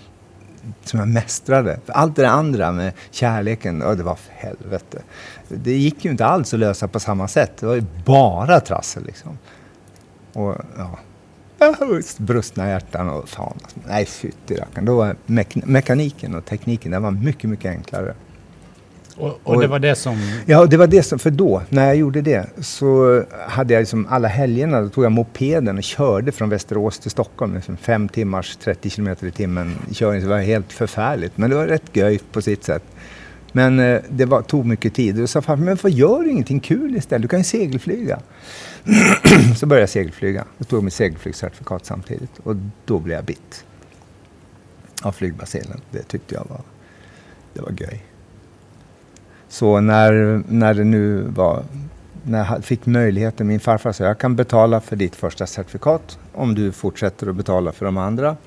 som jag mästrade. För allt det andra med kärleken, oh, det var för helvete. Det gick ju inte alls att lösa på samma sätt. Det var ju bara trassel liksom. Och ja, brustna hjärtan och fan. Nej, fytterackaren. Då var mek mekaniken och tekniken den var mycket, mycket enklare. Och, och, det var det som... Ja, det var det som... För då, när jag gjorde det, så hade jag liksom alla helgerna, då tog jag mopeden och körde från Västerås till Stockholm. Liksom fem timmars, 30 kilometer i timmen körning. Det var helt förfärligt. Men det var rätt göjt på sitt sätt. Men eh, det var, tog mycket tid. Och jag sa, men vad gör du ingenting kul istället? Du kan ju segelflyga. så började jag segelflyga. Jag tog mitt segelflygcertifikat samtidigt. Och då blev jag bitt av flygbacillen. Det tyckte jag var, det var göj. Så när, när det nu var, när jag fick möjligheten, min farfar sa jag kan betala för ditt första certifikat om du fortsätter att betala för de andra.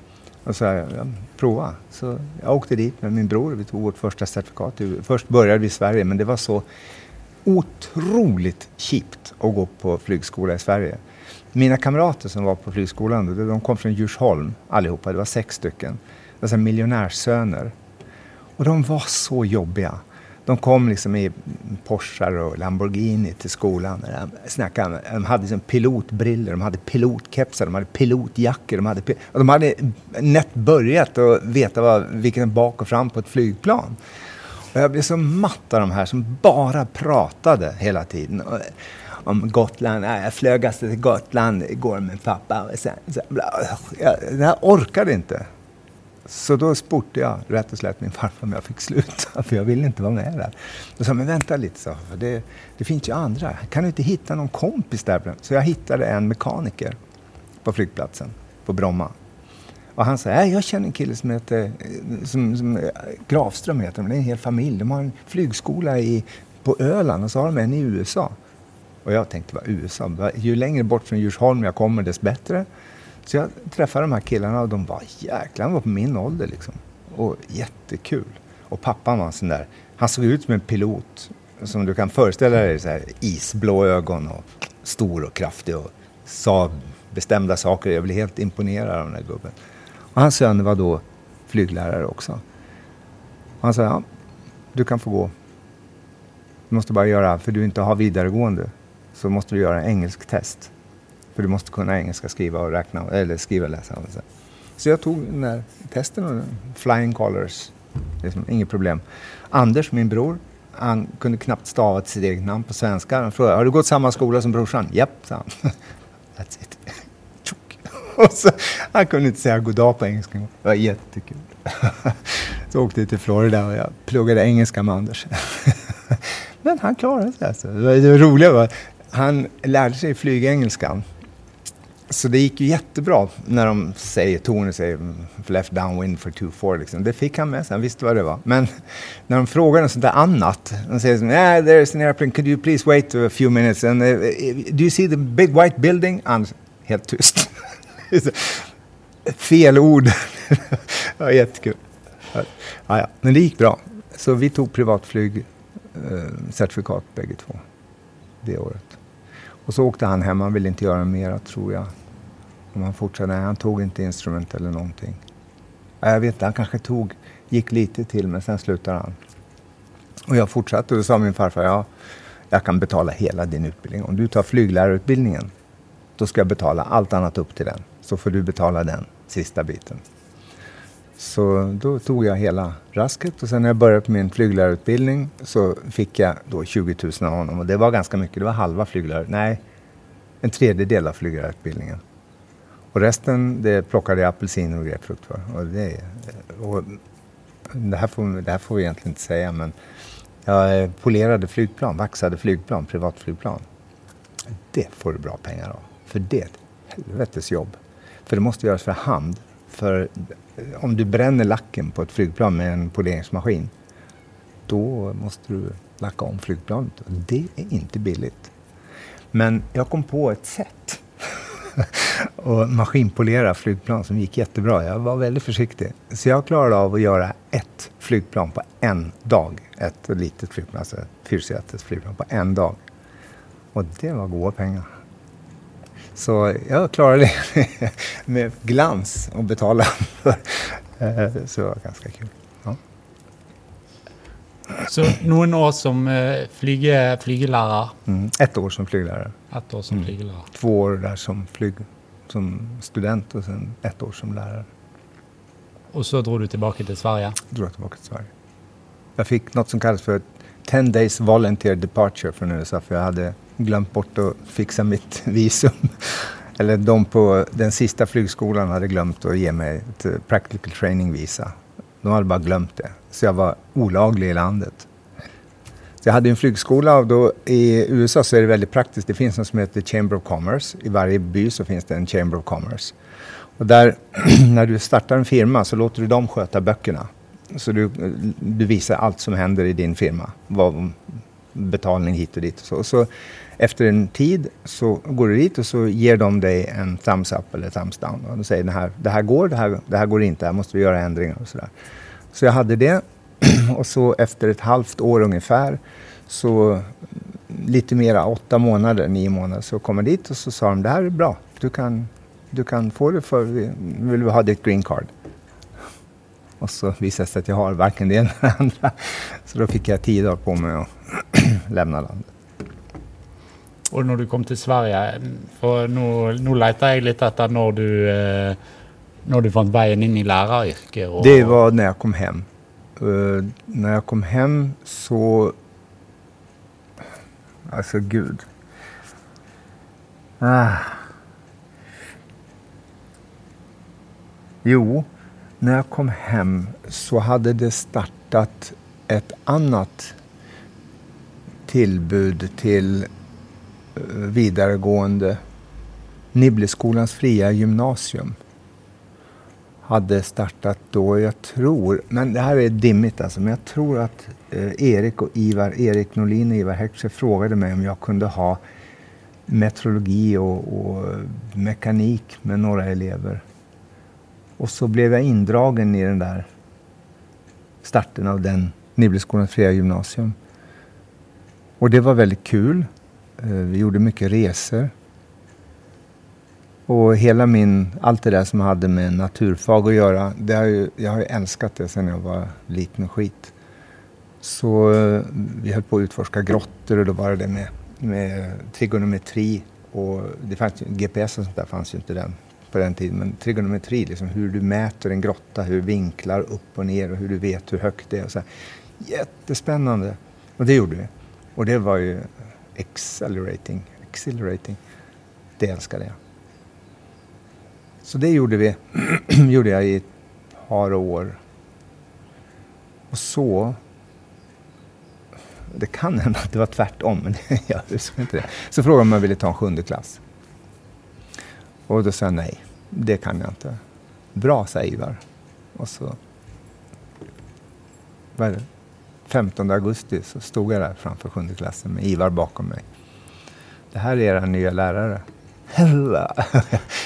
Och så jag, ja, prova. Så jag åkte dit med min bror, vi tog vårt första certifikat. Först började vi i Sverige men det var så otroligt chipt att gå på flygskola i Sverige. Mina kamrater som var på flygskolan, de kom från Djursholm allihopa, det var sex stycken. Det var miljonärssöner. Och de var så jobbiga. De kom liksom i Porschar och Lamborghini till skolan. De, snackade, de hade liksom pilotbriller, de hade pilotkepsar, de hade pilotjackor. De hade, de hade nätt börjat att veta vad, vilken bak och fram på ett flygplan. Och jag blev så matt av de här som bara pratade hela tiden. Om Gotland. Jag flög alltså till Gotland igår med pappa. Och sen, sen, jag, jag orkade inte. Så då sportade jag rätt och slätt min farfar om jag fick sluta, för jag ville inte vara med där. Då sa men vänta lite, så, för det, det finns ju andra. Kan du inte hitta någon kompis där? Så jag hittade en mekaniker på flygplatsen, på Bromma. Och han sa, äh, jag känner en kille som heter, som, som eh, Grafström heter det är en hel familj. De har en flygskola i, på Öland och så har de en i USA. Och jag tänkte, vad USA? Ju längre bort från Djursholm jag kommer, dess bättre. Så jag träffade de här killarna och de var jäklar, han var på min ålder liksom. Och jättekul. Och pappan var en sån där, han såg ut som en pilot. Som du kan föreställa dig, så här, isblå ögon och stor och kraftig och sa bestämda saker. Jag blev helt imponerad av den här gubben. Och hans söner var då flyglärare också. Och han sa, ja, du kan få gå. Du måste bara göra, för du inte har vidaregående, så måste du göra engelsk test. För du måste kunna engelska, skriva och räkna, eller skriva och läsa. Så jag tog den där testen och flying colors. Liksom, inget problem. Anders, min bror, han kunde knappt stava till sitt eget namn på svenska. Han frågade, har du gått samma skola som brorsan? Japp, sa han. That's it och så, han kunde inte säga goddag på engelska. Det var jättekul. så åkte jag till Florida och jag pluggade engelska med Anders. Men han klarade sig alltså. Det roliga var, han lärde sig flygengelskan så det gick ju jättebra när de säger, Tony säger left downwind for 2-4 liksom. Det fick han med sig, han visste vad det var. Men när de frågar något sånt där annat, de säger som, yeah, there's an airplane, could you please wait a few minutes and uh, do you see the big white building? Anders, helt tyst. Fel ord. det var jättekul. Ja, ja. Men det gick bra. Så vi tog privatflygcertifikat eh, bägge två det året. Och så åkte han hem, han ville inte göra mera tror jag. Om han fortsatte, nej han tog inte instrument eller någonting. Jag vet inte, han kanske tog, gick lite till men sen slutade han. Och jag fortsatte och då sa min farfar, ja, jag kan betala hela din utbildning. Om du tar flyglärarutbildningen, då ska jag betala allt annat upp till den. Så får du betala den sista biten. Så då tog jag hela rasket och sen när jag började på min flyglärarutbildning så fick jag då 20 000 av honom och det var ganska mycket. Det var halva flyglärar... nej, en tredjedel av flyglärarutbildningen. Och resten det plockade jag apelsiner och grapefrukt för. Och det, och det, här får, det här får vi egentligen inte säga men jag eh, polerade flygplan, vaxade flygplan, privatflygplan. Det får du bra pengar av. För det är ett helvetes jobb. För det måste göras för hand. För om du bränner lacken på ett flygplan med en poleringsmaskin, då måste du lacka om flygplanet. Det är inte billigt. Men jag kom på ett sätt att maskinpolera flygplan som gick jättebra. Jag var väldigt försiktig. Så jag klarade av att göra ett flygplan på en dag. Ett litet flygplan, alltså ett flygplan på en dag. Och det var goda pengar. Så jag klarade det med glans att betala för Eh, så det var ganska kul. Ja. Så noen år som eh, flyge, flygelærer. Mm. Ett år som flyglärare. Ett år som Mm. flygelærer. Två år där som, flyg, som student och sen ett år som lärare. Og så dro du tilbake til Sverige. drog jag tillbaka till Sverige. Jag fick något som kallas för 10 days volunteer departure från USA för jag hade glömt bort att fixa mitt visum. Eller de på den sista flygskolan hade glömt att ge mig ett eh, practical training visa. De hade bara glömt det. Så jag var olaglig i landet. Så jag hade en flygskola och då i USA så är det väldigt praktiskt. Det finns något som heter Chamber of Commerce. I varje by så finns det en Chamber of Commerce. Och där, när du startar en firma så låter du dem sköta böckerna. Så du, du visar allt som händer i din firma. Vad, betalning hit och dit. Och så. Så efter en tid så går du dit och så ger de dig en thumbs up eller thumbs down. Och de säger det här, det här går, det här, det här går inte, här måste vi göra ändringar och sådär. Så jag hade det och så efter ett halvt år ungefär så lite mera, åtta månader, nio månader, så kom jag dit och så sa de det här är bra. Du kan, du kan få det för, vill vi ha ditt green card? Och så visade det sig att jag har varken det ena eller det andra. Så då fick jag tio dagar på mig att lämna landet. Og når du kom til Sverige For nå, nå leter jeg litt etter når du eh, Når du fant veien inn i læreryrket. Det var när jag kom hem. Uh, när jag kom hem så... Alltså gud. Ah. Jo, när jag kom hem så hade det startat ett annat tillbud till Eh, vidaregående. Nibbleskolans fria gymnasium hade startat då, jag tror, men det här är dimmigt alltså, men jag tror att eh, Erik och Ivar, Erik Norlin och Ivar Heckscher frågade mig om jag kunde ha metrologi och, och mekanik med några elever. Och så blev jag indragen i den där starten av den Nibbleskolans fria gymnasium. Och det var väldigt kul. Eh, vi gjorde mycket resor. Och hela min, allt det där som hade med naturfag att göra, det har ju, jag har ju älskat det sedan jag var liten och skit. Så eh, vi höll på att utforska grottor och då var det med, med trigonometri och det fanns, ju- GPS och sånt där fanns ju inte den, på den tiden. Men trigonometri, liksom hur du mäter en grotta, hur vinklar upp och ner och hur du vet hur högt det är. Och så här. Jättespännande! Och det gjorde vi. Och det var ju accelerating. accelerating. Det älskade jag. Så det gjorde vi. gjorde jag i ett par år. Och så... Det kan hända att det var tvärtom, men jag huskar inte det. Så frågade de om jag ville ta en sjunde klass. Och då sa jag nej, det kan jag inte. Bra, sa Ivar. Och så... Vad är det? 15 augusti så stod jag där framför sjunde klassen med Ivar bakom mig. Det här är era nya lärare.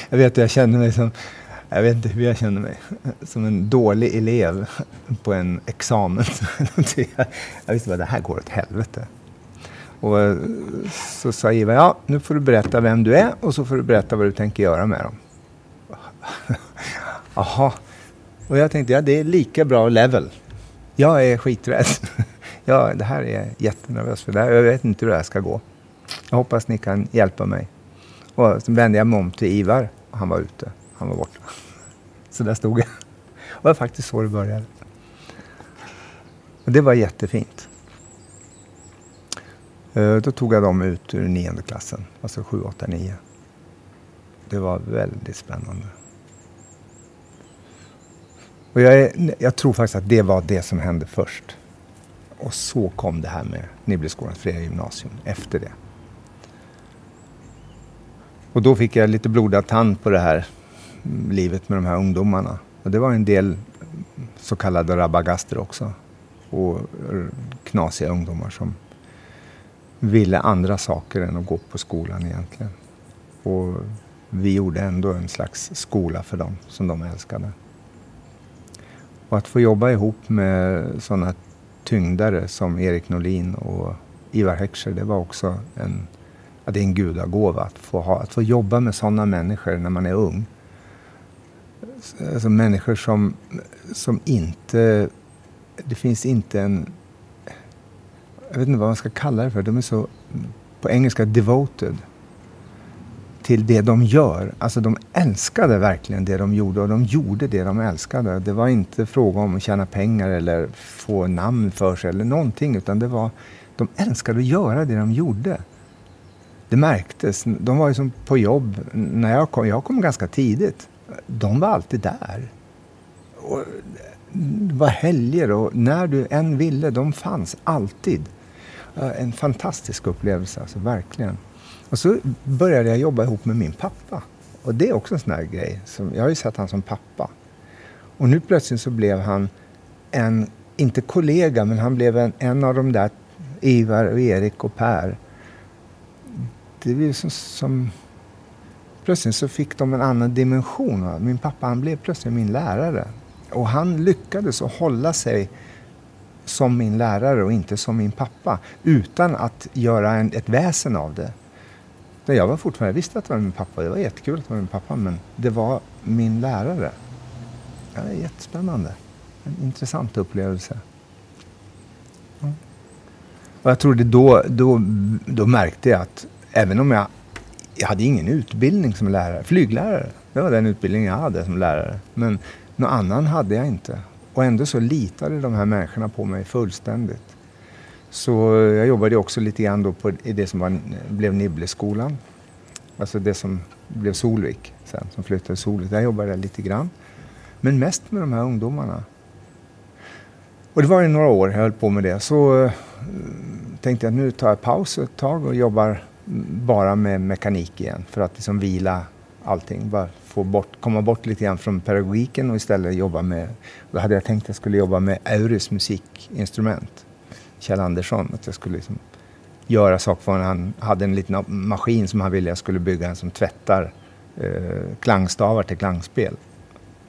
jag vet, jag kände mig som, jag vet inte hur jag kände mig, som en dålig elev på en examen. jag visste bara, det här går åt helvete. Och eh, så sa Ivar, ja, nu får du berätta vem du är och så får du berätta vad du tänker göra med dem. Jaha. Och jag tänkte, ja det är lika bra level. Jag är skiträdd. ja, det här är jag jättenervös för. Det här, jag vet inte hur det här ska gå. Jag hoppas ni kan hjälpa mig. Och så vände jag mig om till Ivar och han var ute. Han var borta. Så där stod jag. Och det var faktiskt så det började. Och det var jättefint. Eh, då tog jag dem ut ur nionde klassen, alltså 7, 8, 9. Det var väldigt spännande. Och jag, är, jag tror faktiskt att det var det som hände först. Och så kom det här med Nibbleskolans fria gymnasium efter det. Och då fick jag lite blodad tand på det här livet med de här ungdomarna. Och det var en del så kallade rabagaster också. Och knasiga ungdomar som ville andra saker än att gå på skolan egentligen. Och vi gjorde ändå en slags skola för dem som de älskade. Och att få jobba ihop med sådana tyngdare som Erik Norlin och Ivar Heckscher, det var också en, ja, det är en gudagåva att få, ha, att få jobba med sådana människor när man är ung. alltså människor som, som inte... Det finns inte en... Jag vet inte vad man ska kalla det för. De är så, på engelska, devoted till det de gör. Alltså de älskade verkligen det de gjorde och de gjorde det de älskade. Det var inte fråga om att tjäna pengar eller få namn för sig eller någonting utan det var, de älskade att göra det de gjorde. Det märktes. De var ju som på jobb. När jag kom, jag kom ganska tidigt. De var alltid där. Och det var helger och när du än ville, de fanns alltid. Eh, en fantastisk upplevelse, alltså verkligen. Och så började jag jobba ihop med min pappa. Och det är också en sån här grej. Som, jag har ju sett han som pappa. Och nu plötsligt så blev han en, inte kollega, men han blev en, en av de där Ivar och Erik och Per. Det blev som, som Plötsligt så fick de en annan dimension. Min pappa han blev plötsligt min lärare. Och han lyckades att hålla sig som min lärare och inte som min pappa. Utan att göra en, ett väsen av det. Nej, jag var fortfarande, jag visste att det var min pappa. Det var jättekul att det var min pappa. Men det var min lärare. Ja, det är jättespännande. En intressant upplevelse. Mm. Och jag tror det då, då, då märkte jag att även om jag, jag hade ingen utbildning som lärare, flyglärare. Det var den utbildning jag hade som lärare. Men någon annan hade jag inte. Och ändå så litade de här människorna på mig fullständigt. Så eh, jag jobbade också lite grann då på, i det som var, blev Nibbleskolan. Alltså det som blev Solvik sen, som flyttade Solvik. Där jobbade jag lite grann. Men mest med de här ungdomarna. Och det var i några år jag höll på med det. Så uh, tänkte jag att nu tar jag paus ett tag och jobbar bara med mekanik igen. För att liksom vila allting. Bara få bort, komma bort lite grann från pedagogiken och istället jobba med... Då hade jag tänkt att jag skulle jobba med Auris musikinstrument. Kjell Andersson. Att jag skulle liksom göra saker för honom. Han hade en liten maskin som han ville jag skulle bygga en som tvättar eh, klangstavar till klangspel.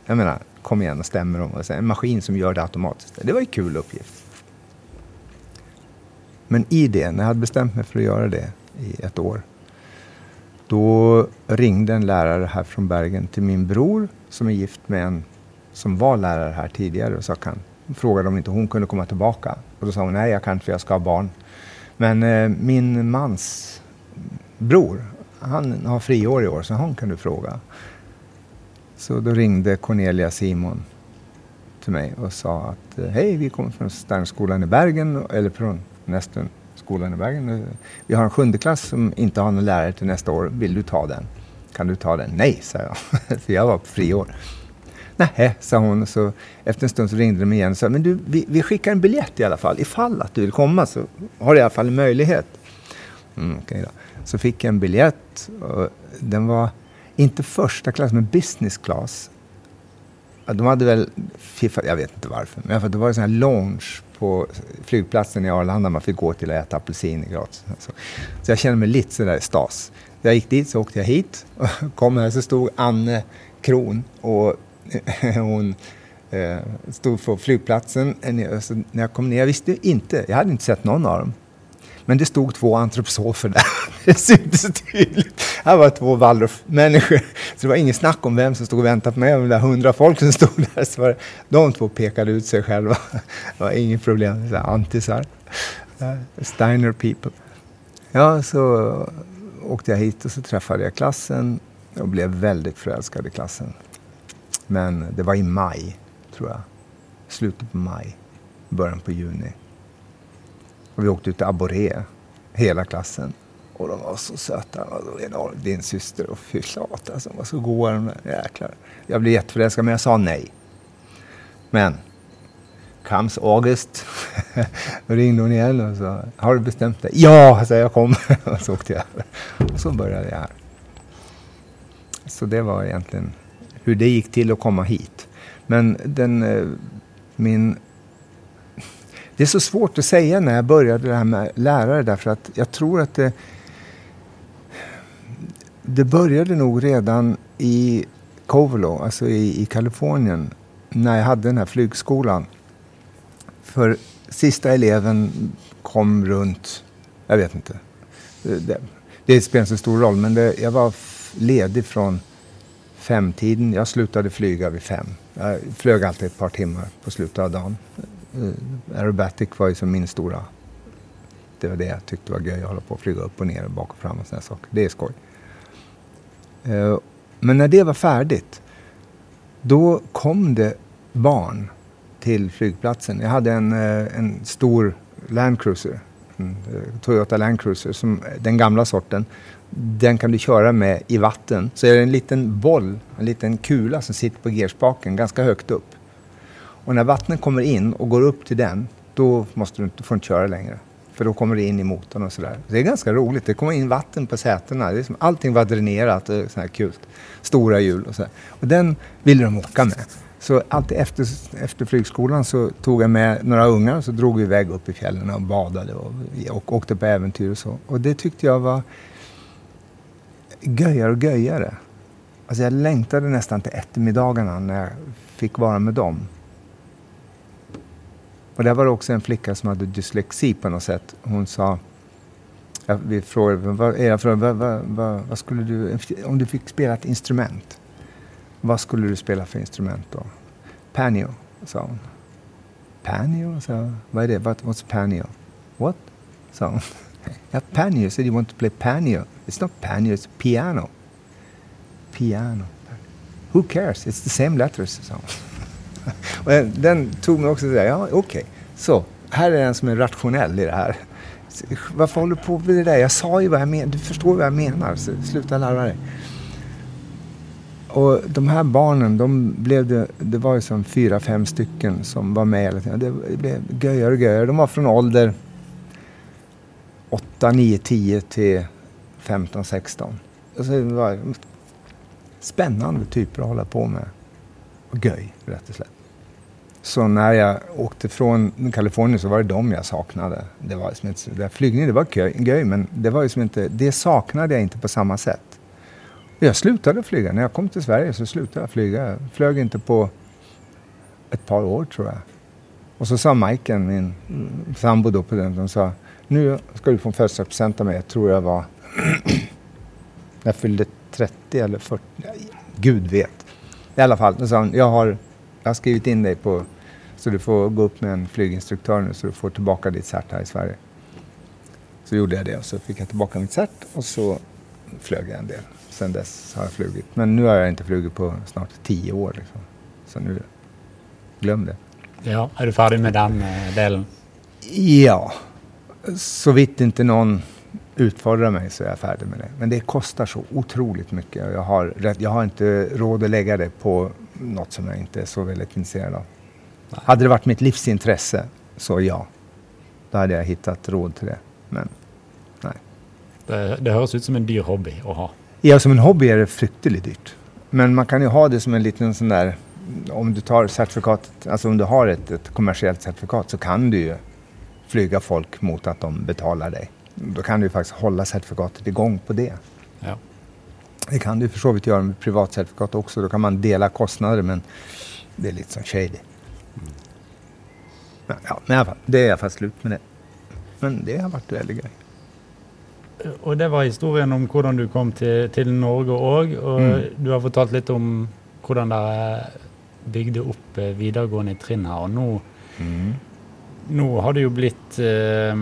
Jag menar, kom igen och stämmer dem. Alltså, en maskin som gör det automatiskt. Det var en kul uppgift. Men i det, när jag hade bestämt mig för att göra det i ett år, då ringde en lärare här från Bergen till min bror som är gift med en som var lärare här tidigare och sa kan, frågade om inte hon kunde komma tillbaka. Och då sa hon nej, jag kan inte för jag ska ha barn. Men eh, min mans bror, han har friår i år så han kan du fråga. Så då ringde Cornelia Simon till mig och sa att eh, hej, vi kommer från Sternskolan i Bergen, eller från nästan skolan i Bergen. Eh, vi har en sjunde klass som inte har någon lärare till nästa år. Vill du ta den? Kan du ta den? Nej, sa jag. För jag var på friår. Nej, sa hon. Så efter en stund så ringde de igen och sa, men du, vi, vi skickar en biljett i alla fall. Ifall att du vill komma så har du i alla fall en möjlighet. Mm, okay då. Så fick jag en biljett. Och den var inte första klass, men business class. De hade väl fiffat, jag vet inte varför, men för det var en sån här lounge på flygplatsen i Arlanda. Man fick gå till och äta apelsiner gratis. Så, så jag kände mig lite sådär stas. Jag gick dit, så åkte jag hit. Och kom här så stod Anne Kron och hon eh, stod på flygplatsen. Så alltså, när jag kom ner, jag visste inte, jag hade inte sett någon av dem. Men det stod två antroposofer där. Det syntes tydligt. Här var två Waldorf-människor. Så det var inget snack om vem som stod och väntade på mig. De där hundra folk som stod där. Så var det, de två pekade ut sig själva. Det var inget problem. Så antisar. Eh, Steiner people. Ja, så åkte jag hit och så träffade jag klassen och blev väldigt förälskad i klassen. Men det var i maj, tror jag. Slutet på maj, början på juni. Och vi åkte ut till Abborré, hela klassen. Och de var så söta. Din syster och fy alltså, de var så goa de där. Jäklar. Jag blev jätteförälskad, men jag sa nej. Men comes August. Då ringde hon igen och sa, har du bestämt dig? Ja, sa jag, kommer. och så åkte jag. Och så började jag här. Så det var egentligen hur det gick till att komma hit. Men den, eh, min... Det är så svårt att säga när jag började det här med lärare därför att jag tror att det... Det började nog redan i Covelo, alltså i, i Kalifornien, när jag hade den här flygskolan. För sista eleven kom runt, jag vet inte. Det, det spelar inte så stor roll, men det, jag var ledig från femtiden. Jag slutade flyga vid fem. Jag flög alltid ett par timmar på slutet av dagen. Eh, aerobatic var ju som min stora... Det var det jag tyckte var göj, att hålla på och flyga upp och ner och bak och fram och sådana saker. Det är skoj. Eh, men när det var färdigt, då kom det barn till flygplatsen. Jag hade en, eh, en stor Land Cruiser, en Toyota Land Cruiser, som, den gamla sorten den kan du köra med i vatten. Så är det en liten boll, en liten kula som sitter på gerspaken ganska högt upp. Och när vattnet kommer in och går upp till den, då måste du inte, får du inte köra längre. För då kommer det in i motorn och sådär. Det är ganska roligt. Det kommer in vatten på sätena. Det är som, allting var dränerat eh, och sådär kul. Stora hjul och sådär. Och den ville de åka med. Så alltid efter, efter flygskolan så tog jag med några ungar och så drog vi iväg upp i fjällen och badade och, och åkte på äventyr och så. Och det tyckte jag var göjare och göjare. Alltså jag längtade nästan till eftermiddagarna när jag fick vara med dem. Och där var det också en flicka som hade dyslexi på något sätt. Hon sa, jag, vi frågade, vad, jag frågade vad, vad, vad, vad, skulle du, om du fick spela ett instrument, vad skulle du spela för instrument då? Panio, sa hon. Panio? Så, vad är det? What, what's panio? What? sa hon. Ja, Panio said you want to play Panio. It's not Panio, it's piano. Piano. Who cares? It's the same letters. So. och den tog mig också sådär, ja okej. Okay. Så, här är en som är rationell i det här. Varför håller du på med det där? Jag sa ju vad jag menar. Du förstår vad jag menar. Så sluta larva dig. Och de här barnen, de blev det, det var ju som fyra, fem stycken som var med hela tiden. Det blev göjare och göjare. De var från ålder 8, 9, 10 till 15, 16. Alltså, det var spännande typer att hålla på med. Och göj, rätt och slätt. Så när jag åkte från Kalifornien så var det dem jag saknade. Det var liksom inte, det flygning det var göj, men det var liksom inte, det saknade jag inte på samma sätt. Jag slutade flyga. När jag kom till Sverige så slutade jag flyga. Jag flög inte på ett par år tror jag. Och så sa Majken, min sambo då på den, de sa nu ska du få en födelsedagspresent av mig. Jag tror jag var jag fyllde 30 eller 40. Gud vet. I alla fall, då sa han, jag har, jag har skrivit in dig på... Så du får gå upp med en flyginstruktör nu så du får tillbaka ditt cert här i Sverige. Så gjorde jag det och så fick jag tillbaka mitt cert och så flög jag en del. Sen dess har jag flugit. Men nu har jag inte flugit på snart tio år. Liksom. Så nu, glöm det. Ja, är du färdig med den eh, delen? Ja, så vitt inte någon utfordrar mig så är jag färdig med det. Men det kostar så otroligt mycket. Jag har, jag har inte råd att lägga det på något som jag inte är så väldigt intresserad av. Nej. Hade det varit mitt livsintresse så ja, då hade jag hittat råd till det. Men nej. Det, det hörs ut som en dyr hobby att ha. Ja, som en hobby är det fruktansvärt dyrt. Men man kan ju ha det som en liten sån där, om du tar certifikatet, alltså om du har ett, ett kommersiellt certifikat så kan du ju flyga folk mot att de betalar dig. Då kan du faktiskt hålla certifikatet igång på det. Ja. Det kan du för så göra med privatcertifikat också. Då kan man dela kostnader men det är lite som shady. Mm. Men, ja, men i alla fall, det är i alla fall slut med det. Men det har varit väldigt gøy. Og det var historien om hvordan du kom til, til Norge òg. Og mm. du har fortalt litt om hvordan dere bygde opp eh, videregående trinn her. Og nå mm nå har det jo blitt eh,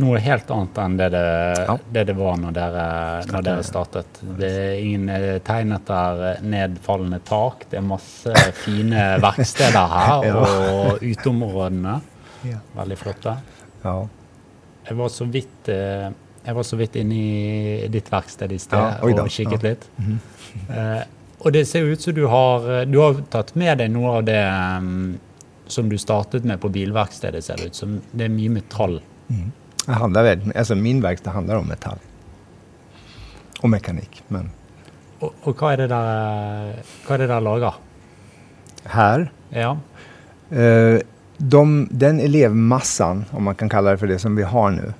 noe helt annet enn det det, ja. det, det var når dere, når dere, startet. Det er ingen eh, tegn etter nedfallende tak. Det er masse fine verksteder her, ja. og uteområdene. Ja. Veldig flotte. Jeg var så vidt eh, jeg var så vidt inne i ditt verksted i sted og kikket litt. Mm -hmm. eh, og det ser ut som du har, du har tatt med deg noe av det um, som du startet med på bilverkstedet, ser det ut som. Det är mycket metall. Mm. Det handlar väldigt, alltså min verkstad handlar om metall. Och mekanik. Men... Och, och vad är det där, vad är det där lagar? Här? Ja. Uh, de, den elevmassan, om man kan kalla det för det, som vi har nu.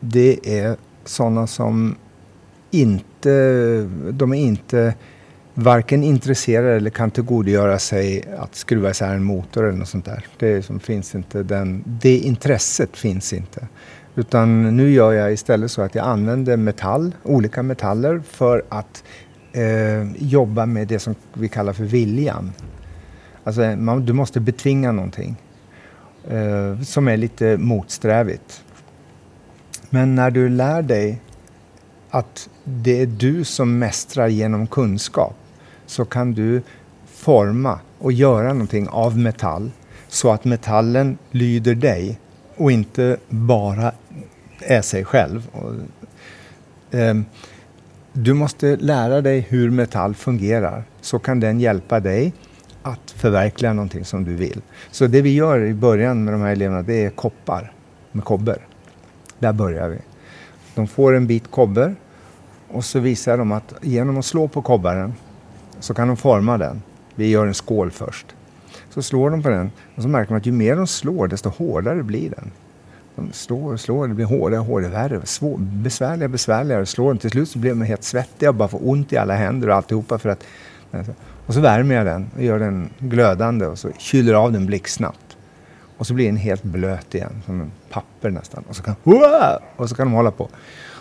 Det är sådana som inte, de är inte varken intresserade eller kan tillgodogöra sig att skruva isär en motor eller något sånt där. Det, som finns inte den, det intresset finns inte. Utan nu gör jag istället så att jag använder metall, olika metaller för att eh, jobba med det som vi kallar för viljan. Alltså, man, du måste betvinga någonting eh, som är lite motsträvigt. Men när du lär dig att det är du som mästrar genom kunskap så kan du forma och göra någonting av metall så att metallen lyder dig och inte bara är sig själv. Och, eh, du måste lära dig hur metall fungerar så kan den hjälpa dig att förverkliga någonting som du vill. Så det vi gör i början med de här eleverna det är koppar med kobber. Där börjar vi. De får en bit kobber och så visar de att genom att slå på kobbaren så kan de forma den. Vi gör en skål först. Så slår de på den och så märker man att ju mer de slår desto hårdare blir den. De slår och slår, det blir hårdare och hårdare, värre, svår, besvärligare och besvärligare. Slår de till slut så blir de helt svettiga och bara får ont i alla händer och alltihopa för att... Och så värmer jag den och gör den glödande och så kyler av den blixtsnabbt. Och så blir den helt blöt igen, som en papper nästan. Och så kan, och så kan de hålla på.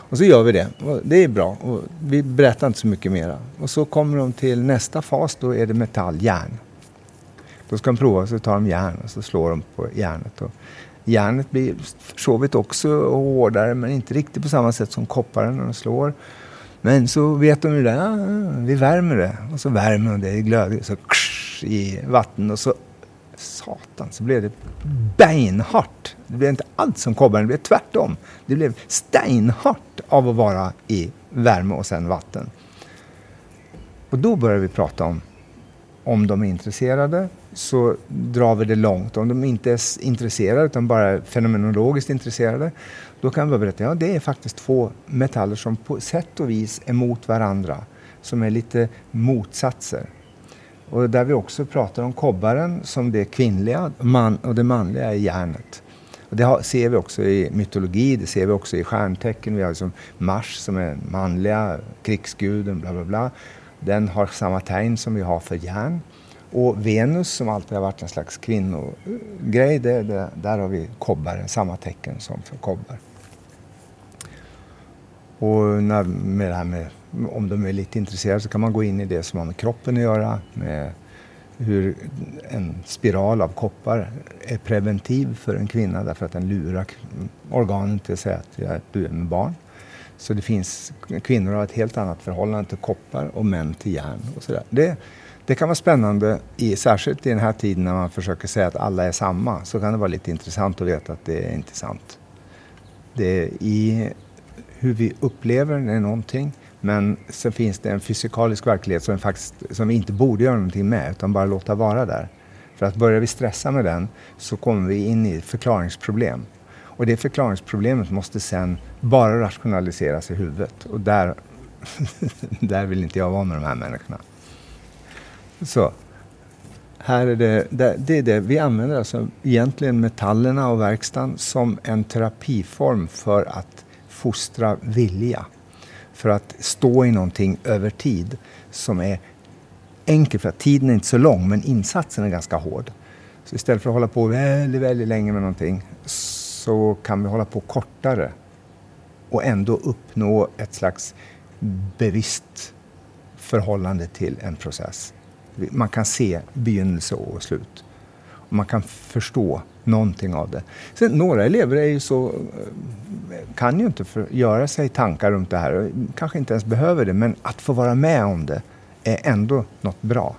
Och så gör vi det. Och det är bra. Och vi berättar inte så mycket mera. Och så kommer de till nästa fas, då är det metall, järn. Då ska de prova, så tar de järn och så slår de på järnet. Och järnet blir försovit också hårdare, men inte riktigt på samma sätt som kopparen när de slår. Men så vet de ju det, ja, vi värmer det. Och så värmer de det i glöd, så i vatten och så satan så blev det beinhart. Det blev inte allt som kobbaren, det blev tvärtom. Det blev steinhart av att vara i värme och sen vatten. Och då börjar vi prata om, om de är intresserade så drar vi det långt. Om de inte är intresserade utan bara fenomenologiskt intresserade då kan vi berätta, ja det är faktiskt två metaller som på sätt och vis är mot varandra. Som är lite motsatser. Och där vi också pratar om kobbaren som det kvinnliga man, och det manliga är järnet. Och det har, ser vi också i mytologi, det ser vi också i stjärntecken. Vi har liksom Mars som är manliga, krigsguden, bla bla bla. Den har samma tegn som vi har för järn. Och Venus som alltid har varit en slags kvinnogrej, det, det, där har vi kobbaren, samma tecken som för kobbar. Och när, med det här med, om de är lite intresserade så kan man gå in i det som har med kroppen att göra. Med hur en spiral av koppar är preventiv för en kvinna därför att den lurar organen till att säga att du är med barn. Så det finns kvinnor har ett helt annat förhållande till koppar och män till järn. Och sådär. det, det kan vara spännande, i, särskilt i den här tiden när man försöker säga att alla är samma. Så kan det vara lite intressant att veta att det är inte sant. Det är i hur vi upplever det är någonting. Men sen finns det en fysikalisk verklighet som, faktiskt, som vi inte borde göra någonting med utan bara låta vara där. För att börjar vi stressa med den så kommer vi in i förklaringsproblem. Och det förklaringsproblemet måste sen bara rationaliseras i huvudet. Och där, där vill inte jag vara med de här människorna. Så. Här är det, det är det. Vi använder alltså egentligen metallerna och verkstaden som en terapiform för att fostra vilja. För att stå i någonting över tid som är enkelt, för att tiden är inte så lång men insatsen är ganska hård. Så istället för att hålla på väldigt, väldigt länge med någonting så kan vi hålla på kortare och ändå uppnå ett slags bevisst förhållande till en process. Man kan se begynnelse och slut. Och man kan förstå någonting av det. Sen, några elever är ju så, eh, kan ju inte för, göra sig tankar runt det här. och Kanske inte ens behöver det, men att få vara med om det är ändå något bra.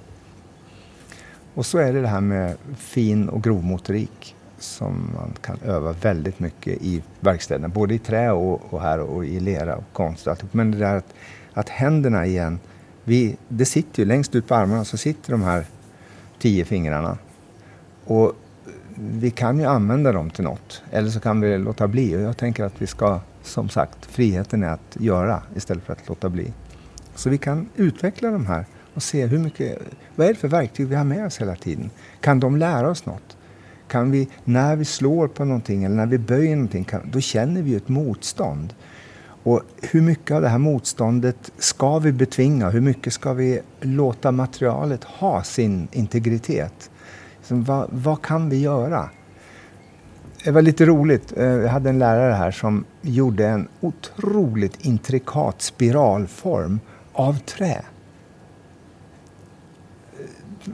Och så är det det här med fin och grovmotorik som man kan öva väldigt mycket i verkstäderna. Både i trä och, och här och i lera och konst. Men det där att, att händerna igen, vi, det sitter ju längst ut på armarna så sitter de här tio fingrarna. Och vi kan ju använda dem till något. Eller så kan vi låta bli. Och jag tänker att vi ska, som sagt, friheten är att göra istället för att låta bli. Så vi kan utveckla de här och se hur mycket, vad är det för verktyg vi har med oss hela tiden? Kan de lära oss något? Kan vi, när vi slår på någonting eller när vi böjer någonting, kan, då känner vi ett motstånd. Och hur mycket av det här motståndet ska vi betvinga? Hur mycket ska vi låta materialet ha sin integritet? Så vad, vad kan vi göra? Det var lite roligt. Eh, jag hade en lärare här som gjorde en otroligt intrikat spiralform av trä.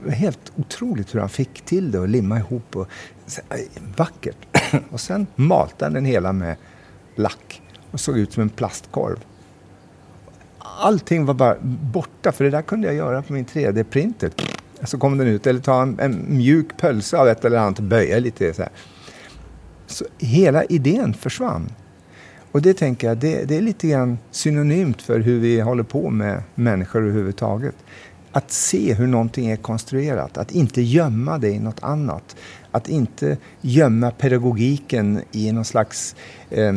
Eh, helt otroligt hur han fick till det och limma ihop. Och, eh, vackert. och sen malte han den hela med lack och såg ut som en plastkorv. Allting var bara borta, för det där kunde jag göra på min 3D-printer. Så kom den ut. Eller ta en, en mjuk pölse av ett eller annat och böja lite så här. Så hela idén försvann. Och det tänker jag, det, det, är lite grann synonymt för hur vi håller på med människor överhuvudtaget. Att se hur någonting är konstruerat, att inte gömma det i något annat. Att inte gömma pedagogiken i någon slags eh,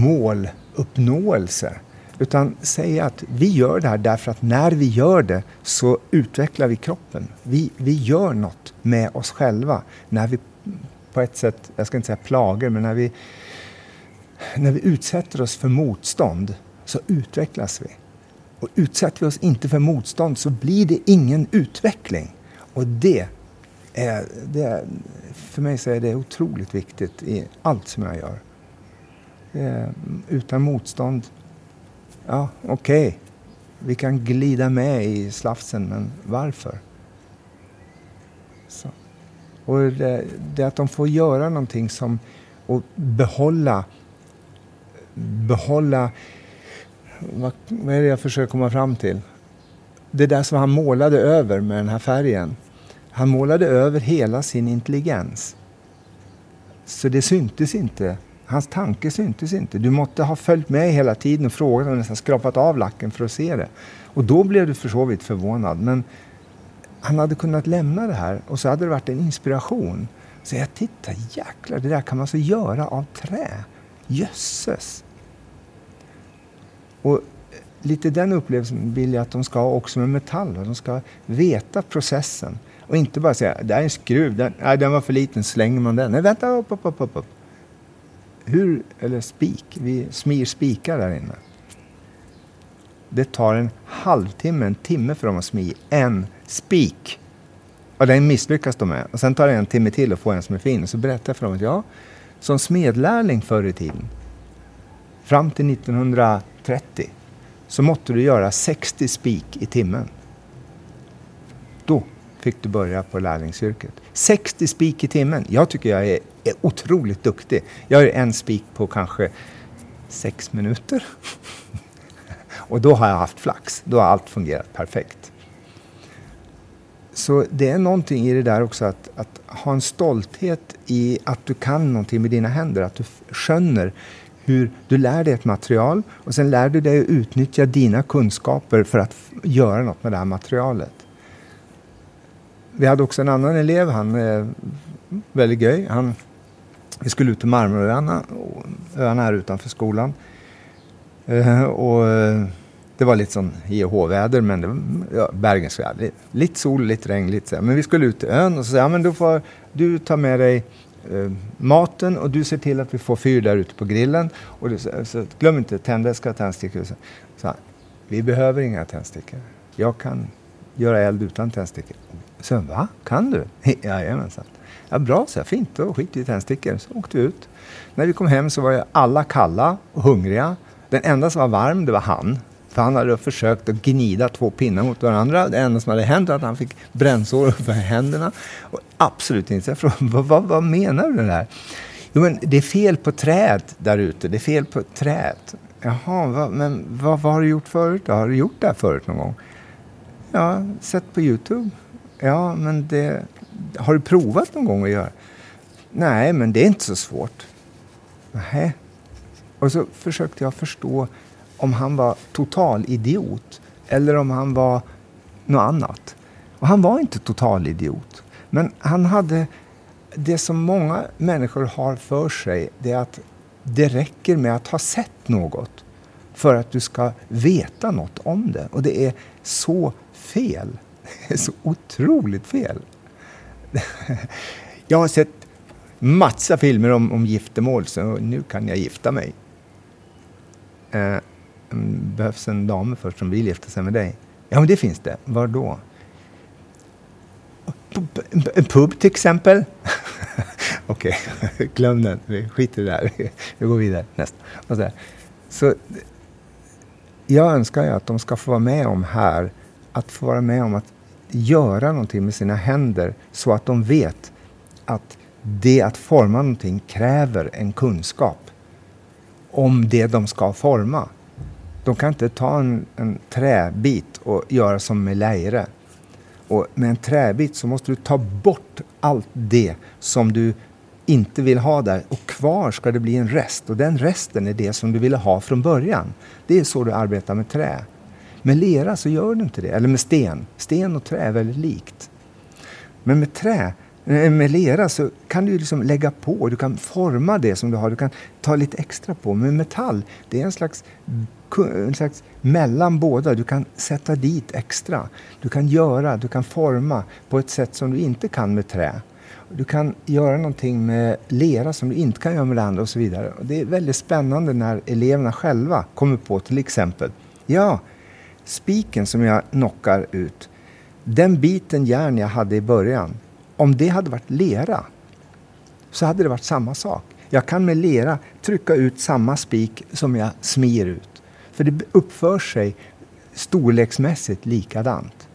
måluppnåelse. Utan säga att vi gör det här därför att när vi gör det så utvecklar vi kroppen. Vi, vi gör något med oss själva när vi på ett sätt, jag ska inte säga plager, men när vi, när vi utsätter oss för motstånd så utvecklas vi. Och utsätter vi oss inte för motstånd så blir det ingen utveckling. Och det är, det är för mig så är det otroligt viktigt i allt som jag gör. Eh, utan motstånd, ja okej, okay. vi kan glida med i slafsen, men varför? Så. Och det, det att de får göra någonting som, och behålla, behålla, vad, vad är det jag försöker komma fram till? Det där som han målade över med den här färgen. Han målade över hela sin intelligens. Så det syntes inte. Hans tanke syntes inte. Du måste ha följt med hela tiden och frågat och nästan skrapat av lacken för att se det. Och då blev du för så vitt förvånad. Men han hade kunnat lämna det här och så hade det varit en inspiration. Så jag titta, jäklar, det där kan man så göra av trä. Jösses! Och lite den upplevelsen vill jag att de ska ha också med metall. De ska veta processen. Och inte bara säga, det är en skruv, den, nej, den var för liten, slänger man den. Nej, vänta, upp, upp, upp, upp. Hur, eller spik, vi smir spikar där inne. Det tar en halvtimme, en timme för dem att smi en spik. Och den misslyckas de med. Och sen tar det en timme till att få en som är fin. Och så berättar jag för dem att jag som smedlärling förr i tiden, fram till 1930, så måtte du göra 60 spik i timmen. Fick du börja på lärlingsyrket. 60 spik i timmen. Jag tycker jag är, är otroligt duktig. Jag gör en spik på kanske sex minuter. Och då har jag haft flax. Då har allt fungerat perfekt. Så det är någonting i det där också att, att ha en stolthet i att du kan någonting med dina händer. Att du skönner hur du lär dig ett material och sen lär du dig att utnyttja dina kunskaper för att göra något med det här materialet. Vi hade också en annan elev, han är väldigt göj. Han, vi skulle ut till Marmoröarna, öarna här utanför skolan. Eh, och eh, det var lite sån IH-väder, men det var ja, bergensväder. Lite sol, lite regn, lite så. Men vi skulle ut till ön och så sa ja, men då får du ta med dig eh, maten och du ser till att vi får fyr där ute på grillen. Och du, så, glöm inte, tändvätska och tändstickor. Så, så, vi behöver inga tändstickor. Jag kan göra eld utan tändstickor. Så jag, va? Kan du? Jajamensan. Ja, bra, så jag. Fint, då skiter vi i tändstickor. Så åkte vi ut. När vi kom hem så var ju alla kalla och hungriga. Den enda som var varm, det var han. För han hade försökt att gnida två pinnar mot varandra. Det enda som hade hänt var att han fick brännsår över händerna. Och absolut inte. Jag frågade, vad, vad, vad menar du där? Jo, men det är fel på träd där ute. Det är fel på träd. Jaha, vad, men vad, vad har du gjort förut? Har du gjort det här förut någon gång? Ja, sett på Youtube. Ja, men det... Har du provat någon gång att göra? Nej, men det är inte så svårt. Nej. Och så försökte jag förstå om han var total idiot eller om han var något annat. Och han var inte total idiot. Men han hade det som många människor har för sig, det är att det räcker med att ha sett något för att du ska veta något om det. Och det är så fel. Det är så otroligt fel. Jag har sett massa filmer om, om giftermål, så nu kan jag gifta mig. Eh, mm, behövs en dam först som vill gifta sig med dig. Ja, men det finns det. Var då? En pub till exempel. Okej, okay. glöm den. Vi skiter i det här. Vi går vidare. Nästa. Så, så jag önskar ju att de ska få vara med om här, att få vara med om att göra någonting med sina händer så att de vet att det att forma någonting kräver en kunskap om det de ska forma. De kan inte ta en, en träbit och göra som med lejre. Och med en träbit så måste du ta bort allt det som du inte vill ha där och kvar ska det bli en rest och den resten är det som du ville ha från början. Det är så du arbetar med trä. Med lera så gör du inte det, eller med sten. Sten och trä är väldigt likt. Men med trä, eh, med lera så kan du liksom lägga på, du kan forma det som du har, du kan ta lite extra på. Med metall, det är en slags, en slags mellan båda. Du kan sätta dit extra. Du kan göra, du kan forma på ett sätt som du inte kan med trä. Du kan göra någonting med lera som du inte kan göra med det andra och så vidare. Och det är väldigt spännande när eleverna själva kommer på till exempel, ja, spiken som jag knockar ut, den biten järn jag hade i början, om det hade varit lera så hade det varit samma sak. Jag kan med lera trycka ut samma spik som jag smir ut. För det uppför sig storleksmässigt likadant.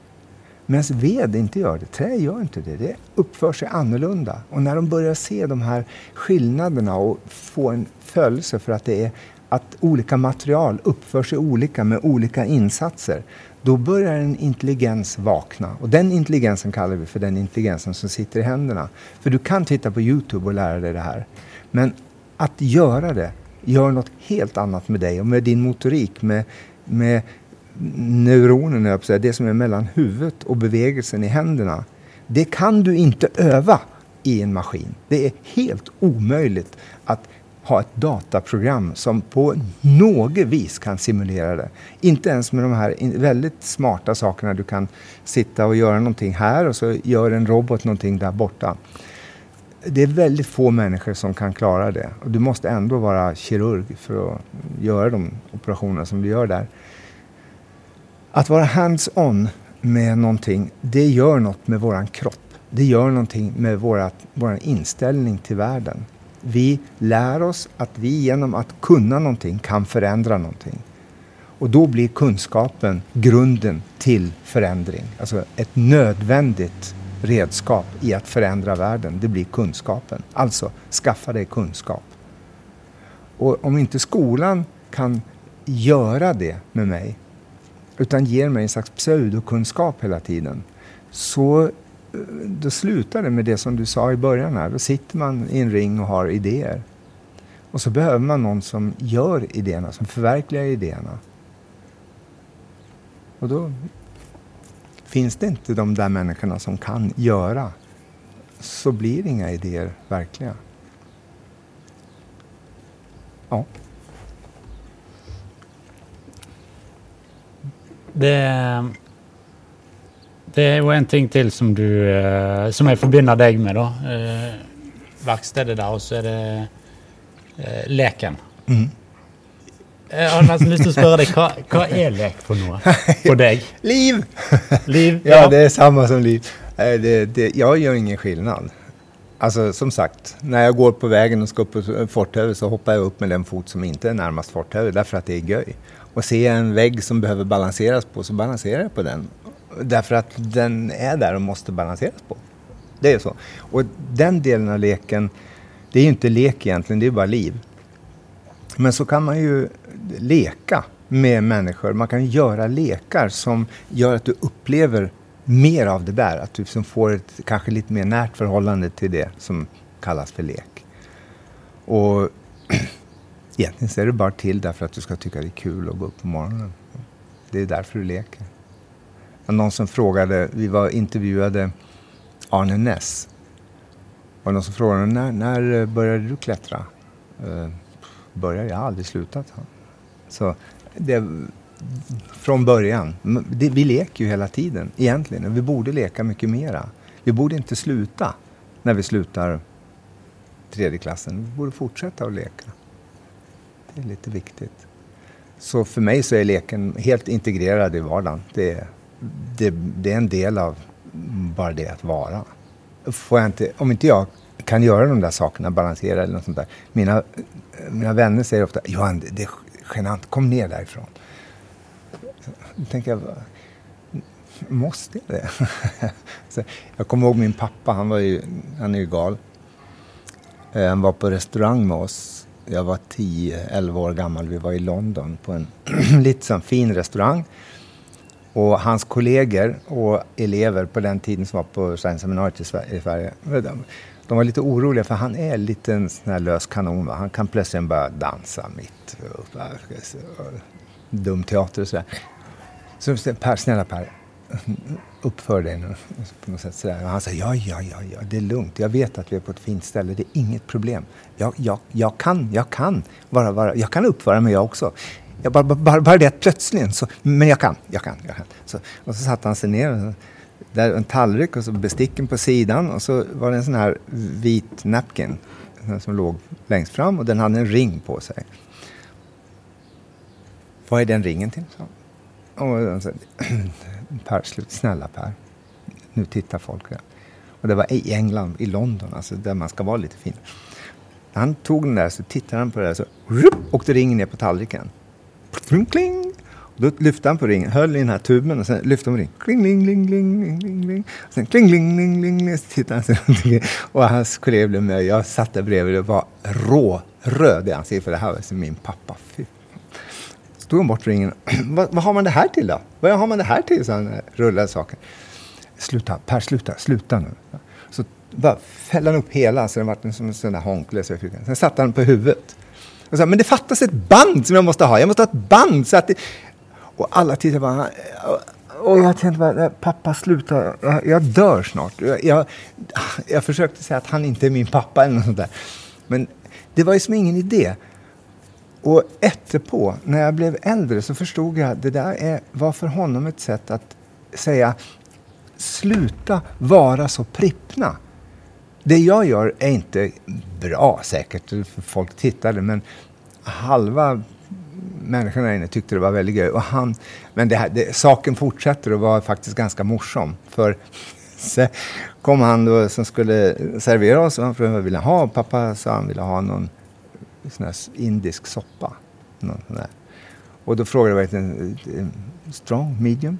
Medan ved inte gör det, trä gör inte det. Det uppför sig annorlunda. Och när de börjar se de här skillnaderna och få en följelse för att det är att olika material uppför sig olika med olika insatser, då börjar en intelligens vakna. Och den intelligensen kallar vi för den intelligensen som sitter i händerna. För du kan titta på Youtube och lära dig det här. Men att göra det gör något helt annat med dig och med din motorik, med, med neuronerna, det som är mellan huvudet och bevegelsen i händerna. Det kan du inte öva i en maskin. Det är helt omöjligt ha ett dataprogram som på något vis kan simulera det. Inte ens med de här väldigt smarta sakerna. Du kan sitta och göra någonting här och så gör en robot någonting där borta. Det är väldigt få människor som kan klara det. Och du måste ändå vara kirurg för att göra de operationer som du gör där. Att vara hands-on med någonting, det gör något med våran kropp. Det gör någonting med vår inställning till världen. Vi lär oss att vi genom att kunna någonting kan förändra någonting. Och då blir kunskapen grunden till förändring. Alltså ett nödvändigt redskap i att förändra världen, det blir kunskapen. Alltså, skaffa dig kunskap. Och om inte skolan kan göra det med mig, utan ger mig en slags pseudokunskap hela tiden, så då slutar det med det som du sa i början här. Då sitter man i en ring och har idéer. Och så behöver man någon som gör idéerna, som förverkligar idéerna. Och då finns det inte de där människorna som kan göra. Så blir inga idéer verkliga. Ja. Det det jo en ting til som du uh, Som jeg forbinder deg med, da. Uh, verkstedet der, og så er det uh, leken. Mm. Jeg har nesten lyst til å spørre deg, hva, hva er lek for noe for deg? liv! liv ja. ja. det är samma som liv. Det, det, jag gör ingen skillnad. Alltså som sagt, när jag går på vägen och ska upp på forthövet så hoppar jag upp med den fot som inte är närmast forthövet därför att det är göj. Och ser jag en vägg som behöver balanseras på så balanserar jag på den. Därför att den är där och måste balanseras på. Det är så. Och den delen av leken, det är ju inte lek egentligen, det är bara liv. Men så kan man ju leka med människor. Man kan göra lekar som gör att du upplever mer av det där. Att du liksom får ett kanske lite mer närt förhållande till det som kallas för lek. Och egentligen så är det bara till därför att du ska tycka det är kul att gå upp på morgonen. Det är därför du leker någon som frågade, vi var intervjuade Arne Ness. Och någon som frågade, när, när eh, började du klättra? Uh, började? Jag har aldrig slutat. Så det, från början. Det, vi leker ju hela tiden egentligen. Vi borde leka mycket mera. Vi borde inte sluta när vi slutar tredje klassen. Vi borde fortsätta att leka. Det är lite viktigt. Så för mig så är leken helt integrerad i vardagen. Det är det, det, är en del av bara det att vara. Får jag inte, om inte jag kan göra de där sakerna, balansera eller något sånt där. Mina, mina vänner säger ofta, Johan, det är genant, kom ner därifrån. Så tänker jag, måste jag det? så jag kommer ihåg min pappa, han, var ju, han är ju gal. Eh, han var på restaurang med oss. Jag var 10-11 år gammal. Vi var i London på en lite sån fin restaurang. Och hans kollegor och elever på den tiden som var på seminariet i Sverige, de var lite oroliga för han är lite en sån här lös kanon. Va? Han kan plötsligt börja dansa mitt uppe, Dum teater och sådär. Så Per, snälla Per, uppför dig nu. På något sätt sådär. Och han säger ja, ja, ja, ja, det är lugnt. Jag vet att vi är på ett fint ställe. Det är inget problem. Jag, jag, jag kan, jag kan. Vara, vara, jag kan uppföra mig jag också. Jag bara, bara, bara det att plötsligen så, men jag kan, jag kan, jag kan. Så, och så satte han sig ner, där en tallrik och så besticken på sidan och så var det en sån här vit napkin som låg längst fram och den hade en ring på sig. Vad är den ringen till? Så. Och så, Per, slut, snälla Per. Nu tittar folk. Och det var i England, i London, alltså där man ska vara lite fin. Han tog den där, så tittade han på det där, så åkte ringen ner på tallriken. Kling, kling. Då lyfte han på ringen, höll i den här tuben och sen lyfte han på ringen. Kling-kling-kling-kling. kling, kling. Sen kling-kling-kling-kling. kling. Så tittade han sig Och hans kollega blev med. Jag satt där bredvid och var råröd i ansiktet för det här var som min pappa. Fy. Så tog han bort ringen. vad, vad, har man det här till då? Vad har man det här till? Så han eh, rullade saken. Sluta, Per, sluta, sluta nu. Så bara fällde han upp hela så den var som en sån där hånkle. Sen satte han på huvudet. Och sa, men det fattas ett band som jag måste ha. Jag måste ha ett band. Så att det... Och alla tittade bara... Och jag tänkte bara, eh, pappa sluta, jag dör snart. Jag, jag, jag försökte säga att han inte är min pappa eller något sånt där. Men det var ju som ingen idé. Och efterpå, när jag blev äldre, så förstod jag att det där är, var för honom ett sätt att säga sluta vara så prippna. Det jag gör är inte bra säkert, för folk tittade, men halva människorna inne tyckte det var väldigt gøy. Och han, men det här, det, saken fortsätter och var faktiskt ganska morsom. För så kom han då som skulle servera oss och han frågade vad ville ha. Pappa sa han ville ha någon sån här indisk soppa. Någon sån Och då frågade jag, verkligen, strong, medium?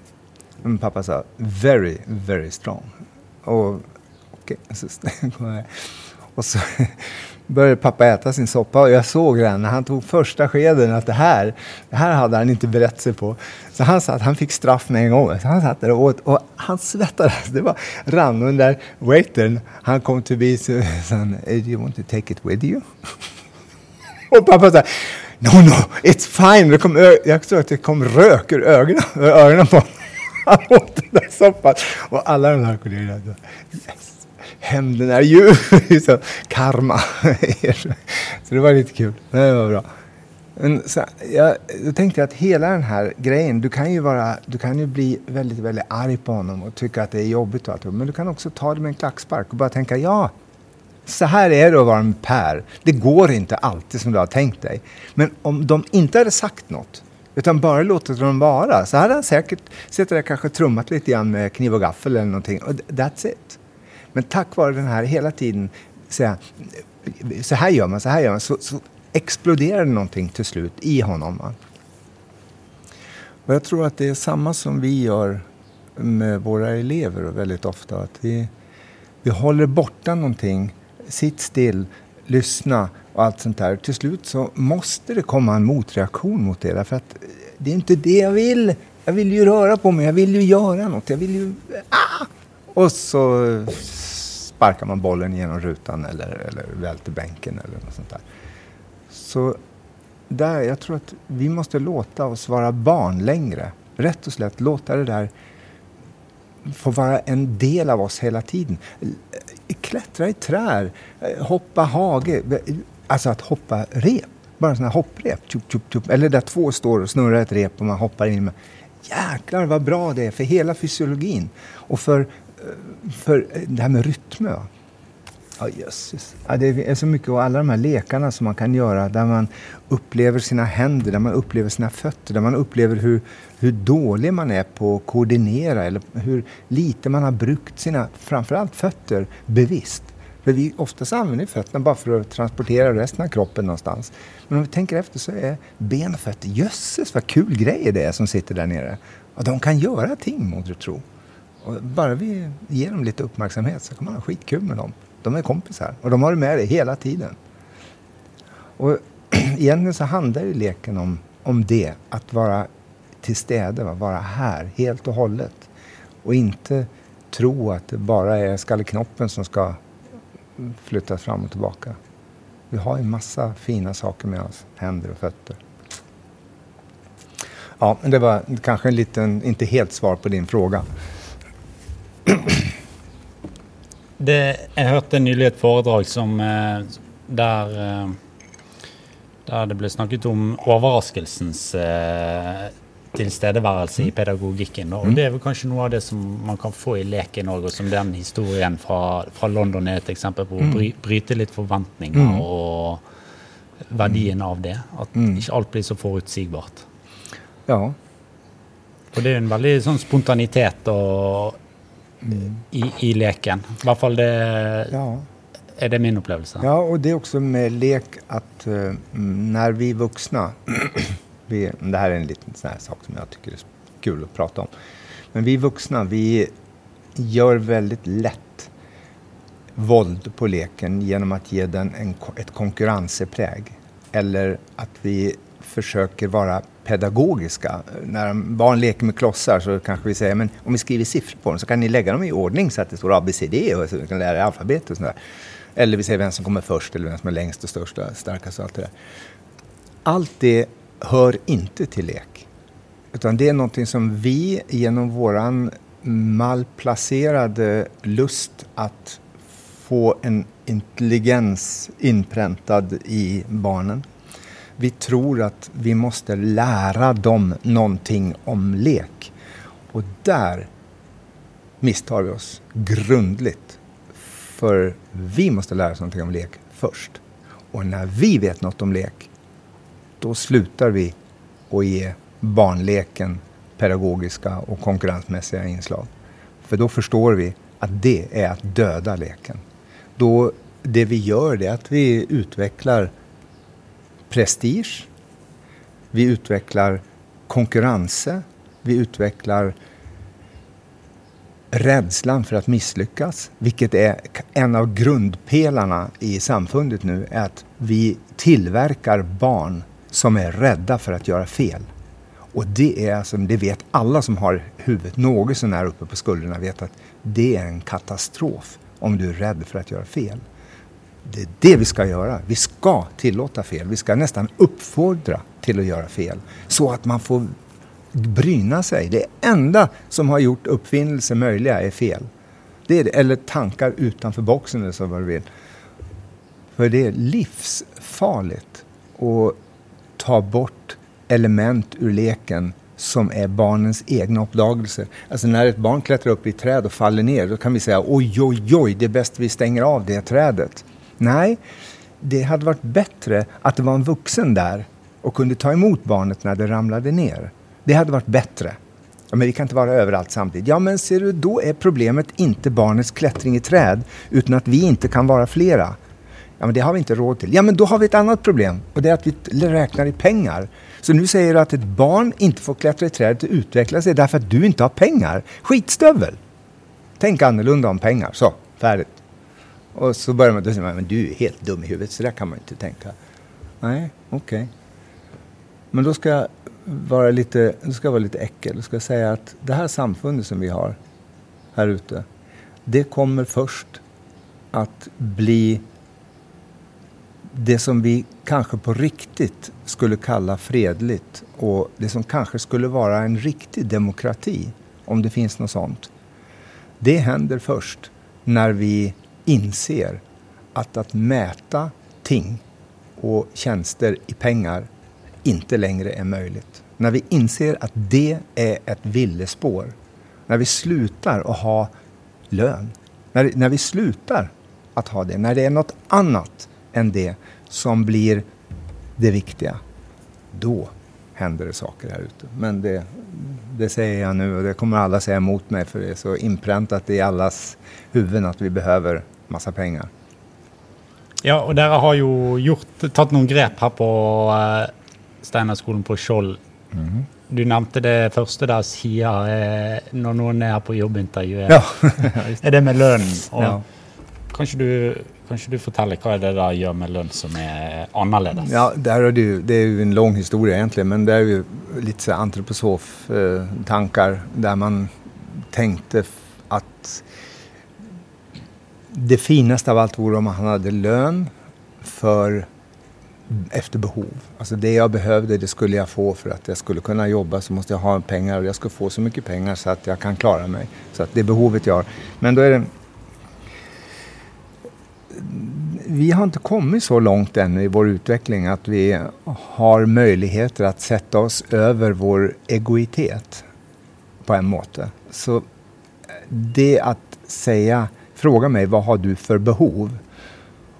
Men pappa sa very, very strong. Och okay. Och så började pappa äta sin soppa och jag såg den när han tog första skeden att det här, det här hade han inte berett sig på. Så han satt, han fick straff med en gång. Så han satt där och åt och han svettades. Det var rann och den där waitern, han kom förbi och sa Do you want to take it with you? och pappa sa No, no, it's fine. Det kom, jag tror att det kom rök ur ögonen, ögonen på honom. Han åt den där soppan. Och alla de här kollegorna yes hämnden är ju så, karma. så det var lite kul. Det var bra. Men så, jag, då tänkte jag att hela den här grejen, du kan ju, vara, du kan ju bli väldigt, väldigt arg på honom och tycka att det är jobbigt och allt. Men du kan också ta det med en klackspark och bara tänka, ja, så här är det att vara en Per. Det går inte alltid som du har tänkt dig. Men om de inte hade sagt något, utan bara låtit dem vara, så hade han säkert suttit där kanske trummat lite grann med kniv och gaffel eller någonting. Och that's it. Men tack vare den här hela tiden säga, så här gör man, så här gör man, så, så exploderar det någonting till slut i honom. Och jag tror att det är samma som vi gör med våra elever väldigt ofta. Att vi, vi håller borta någonting, sitt still, lyssna och allt sånt där. Till slut så måste det komma en motreaktion mot det. Därför att det är inte det jag vill. Jag vill ju röra på mig, jag vill ju göra något. Jag vill ju... Ah! Och så sparkar man bollen genom rutan eller, eller välter bänken eller något sånt där. Så där, jag tror att vi måste låta oss vara barn längre. Rätt och slätt låta det där få vara en del av oss hela tiden. Klättra i träd, hoppa hage, alltså att hoppa rep. Bara sådana här hopprep. Tjup, tjup, tjup. Eller där två står och snurrar ett rep och man hoppar in. Jäklar vad bra det är för hela fysiologin. Och för för eh, det här med rytmer. Ja, jösses. Ja, det är så mycket och alla de här lekarna som man kan göra där man upplever sina händer, där man upplever sina fötter, där man upplever hur, hur dålig man är på att koordinera eller hur lite man har brukt sina, framförallt fötter, bevisst. För vi oftast använder fötterna bara för att transportera resten av kroppen någonstans. Men om vi tänker efter så är ben och fötter, jösses vad kul grejer det är som sitter där nere. Och de kan göra ting, må du tro. Och bara vi ger dem lite uppmärksamhet så kan man ha skitkul med dem. De är kompisar och de har det med dig hela tiden. Och egentligen så handlar ju leken om, om det, att vara till städe, vara här helt och hållet. Och inte tro att det bara är skalleknoppen som ska flyttas fram och tillbaka. Vi har en massa fina saker med oss, händer och fötter. Ja, men det var kanske en liten, inte helt svar på din fråga. Det, jag hørte nylig et foredrag som, eh, der, eh, der det ble snakket om overraskelsens eh, tilstedeværelse i pedagogikken. Og det er vel kanskje noe av det som man kan få i leken òg, og som den historien fra, fra, London er et eksempel på. Å bry, bryte litt forventninger og verdien av det. At ikke alt blir så forutsigbart. Ja. For det er en veldig sånn spontanitet og, i, i, leken. I hvert fall det ja. är det min upplevelse. Ja, och det är också med lek att uh, när vi vuxna Vi, det här är en liten sån sak som jag tycker är kul att prata om. Men vi vuxna, vi gör väldigt lätt våld på leken genom att ge den en, ett konkurrenspräg. Eller att vi försöker vara pedagogiska. När barn leker med klossar så kanske vi säger men om vi skriver siffror på dem så kan ni lägga dem i ordning så att det står ABCD och så kan lära er alfabetet och sådär. Eller vi säger vem som kommer först eller vem som är längst och störst och starkast och allt det där. Allt det hör inte till lek. Utan det är någonting som vi genom våran malplacerade lust att få en intelligens inpräntad i barnen. Vi tror att vi måste lära dem någonting om lek. Och där misstar vi oss grundligt. För vi måste lära oss någonting om lek först. Och när vi vet något om lek då slutar vi att ge barnleken pedagogiska och konkurrensmässiga inslag. För då förstår vi att det är att döda leken. Då det vi gör är att vi utvecklar prestige, vi utvecklar konkurrense, vi utvecklar rädslan för att misslyckas, vilket är en av grundpelarna i samfundet nu, är att vi tillverkar barn som är rädda för att göra fel. Och det är alltså, det vet alla som har huvudet något sånär uppe på skulderna vet att det är en katastrof om du är rädd för att göra fel. Det är det vi ska göra. Vi ska tillåta fel. Vi ska nästan uppfordra till att göra fel. Så att man får bryna sig. Det enda som har gjort uppfinnelser möjliga är fel. Det är det. Eller tankar utanför boxen eller så vad du vill. För det är livsfarligt. att ta bort element ur leken som är barnens egna uppdagelser. Alltså när ett barn klättrar upp i ett träd och faller ner, då kan vi säga oj, oj, oj, det är bäst vi stänger av det trädet. Nej, det hade varit bättre att det var en vuxen där och kunde ta emot barnet när det ramlade ner. Det hade varit bättre. Ja, men vi kan inte vara överallt samtidigt. Ja, men ser du, då är problemet inte barnets klättring i träd, utan att vi inte kan vara flera. Ja, men det har vi inte råd till. Ja, men då har vi ett annat problem och det är att vi räknar i pengar. Så nu säger du att ett barn inte får klättra i trädet och utveckla sig därför att du inte har pengar. Skitstövel! Tänk annorlunda om pengar. Så, färdigt. Och så börjar man då säga, men du är helt dum i huvudet, så där kan man inte tänka. Nej, okej. Okay. Men då ska jag vara lite, då ska jag vara lite äckel. Då ska jag säga att det här samfundet som vi har här ute, det kommer först att bli det som vi kanske på riktigt skulle kalla fredligt och det som kanske skulle vara en riktig demokrati, om det finns något sånt. Det händer först när vi inser att att mäta ting och tjänster i pengar inte längre är möjligt. När vi inser att det är ett villespår. När vi slutar att ha lön. När, när vi slutar att ha det. När det är något annat än det som blir det viktiga. Då händer det saker här ute. Men det, det säger jag nu och det kommer alla säga emot mig för det är så inpräntat i allas huvuden att vi behöver massa pengar. Ja, og dere har jo gjort, tatt noen grep her på uh, Steinerskolen på Skjold. Mm. Du nevnte det første der Sia er når noen er her på jobbintervju. Ja. er det med lønn? Og ja. Kanskje du, kanskje du forteller hva er det da gjør med lønn som er annerledes? Ja, er det, det, er jo en lang historie egentlig, men det er jo litt antroposof-tanker der man tenkte at det finaste av allt vore om han hade lön för efter behov. Alltså det jag behövde, det skulle jag få för att jag skulle kunna jobba så måste jag ha pengar och jag ska få så mycket pengar så att jag kan klara mig. Så att det är behovet jag har. Men då är det... Vi har inte kommit så långt ännu i vår utveckling att vi har möjligheter att sätta oss över vår egoitet på en måte. Så det att säga fråga mig vad har du för behov?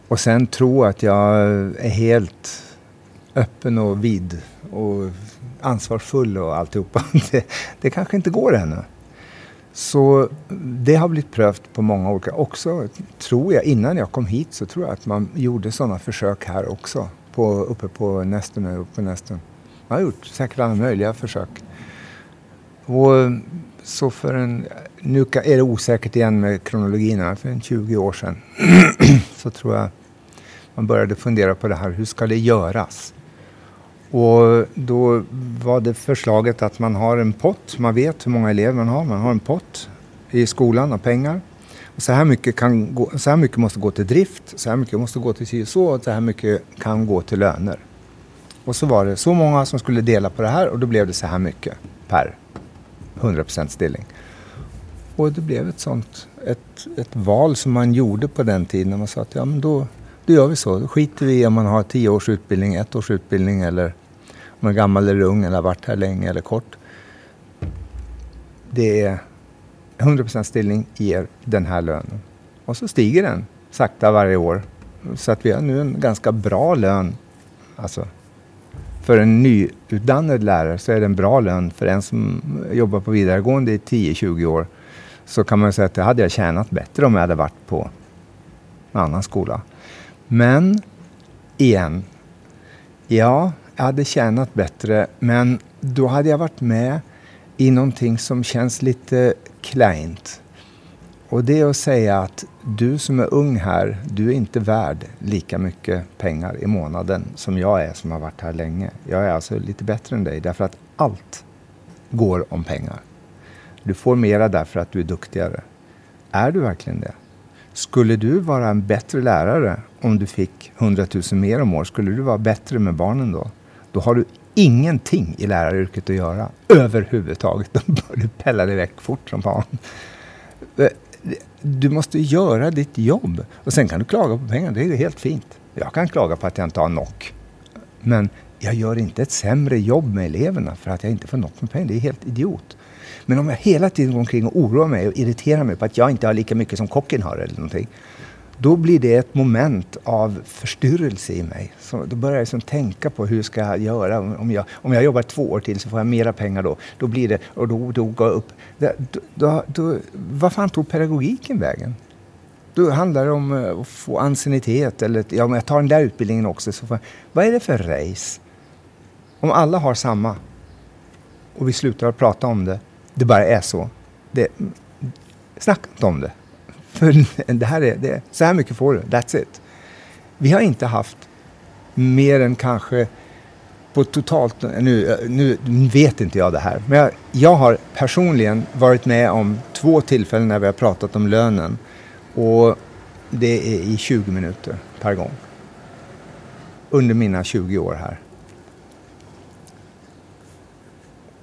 Och sen tro att jag är helt öppen och vid och ansvarsfull och alltihopa. Det, det kanske inte går ännu. Så det har blivit prövt på många olika. Också tror jag, innan jag kom hit så tror jag att man gjorde sådana försök här också. På, uppe på Nästen, uppe på Nästen. Man har gjort säkert alla möjliga försök. Och så för en, nu är det osäkert igen med kronologin för en 20 år sedan så tror jag man började fundera på det här, hur ska det göras? Och då var det förslaget att man har en pott, man vet hur många elever man har, man har en pott i skolan av pengar. Och så, här mycket kan gå, så här mycket måste gå till drift, så här mycket måste gå till si och så, och så här mycket kan gå till löner. Och så var det så många som skulle dela på det här och då blev det så här mycket per 100% stilling. Och det blev ett sånt, ett, ett val som man gjorde på den tiden. När man sa att ja, men då, då gör vi så. Då skiter vi i om man har tio års utbildning, ett års utbildning eller om man är gammal eller ung eller har varit här länge eller kort. Det är 100% stilling ger den här lönen. Och så stiger den sakta varje år. Så att vi har nu en ganska bra lön. Alltså för en nyutbildad lärare så är det en bra lön. För en som jobbar på vidaregående i 10-20 år så kan man säga att det hade jag tjänat bättre om jag hade varit på en annan skola. Men igen, ja, jag hade tjänat bättre men då hade jag varit med i någonting som känns lite kleint. Och det är att säga att du som är ung här, du är inte värd lika mycket pengar i månaden som jag är som har varit här länge. Jag är alltså lite bättre än dig därför att allt går om pengar. Du får mera därför att du är duktigare. Är du verkligen det? Skulle du vara en bättre lärare om du fick 100 000 mer om året? Skulle du vara bättre med barnen då? Då har du ingenting i läraryrket att göra överhuvudtaget. Då bör du pella dig väck fort som fan du måste göra ditt jobb. Och sen kan du klaga på pengar, det är helt fint. Jag kan klaga på att jag inte har nock. Men jag gör inte ett sämre jobb med eleverna för att jag inte får nock med pengar. Det är helt idiot. Men om jag hela tiden går omkring och oroar mig och irriterar mig på att jag inte har lika mycket som kocken har eller någonting då blir det ett moment av förstyrrelse i mig. Så då börjar jag liksom tänka på hur ska jag göra? Om jag, om jag jobbar två år till så får jag mera pengar då. Då blir det, och då, då går jag upp. Då, då, då, vad fan tog pedagogiken vägen? Då handlar det om eh, att få anciennitet eller ja, om jag tar den där utbildningen också. Så får, vad är det för race? Om alla har samma och vi slutar att prata om det, det bara är så. Det, snacka inte om det. För det här är, det, så här mycket får du, that's it. Vi har inte haft mer än kanske på totalt, nu, nu vet inte jag det här, men jag, jag har personligen varit med om två tillfällen när vi har pratat om lönen. Och det är i 20 minuter per gång. Under mina 20 år här.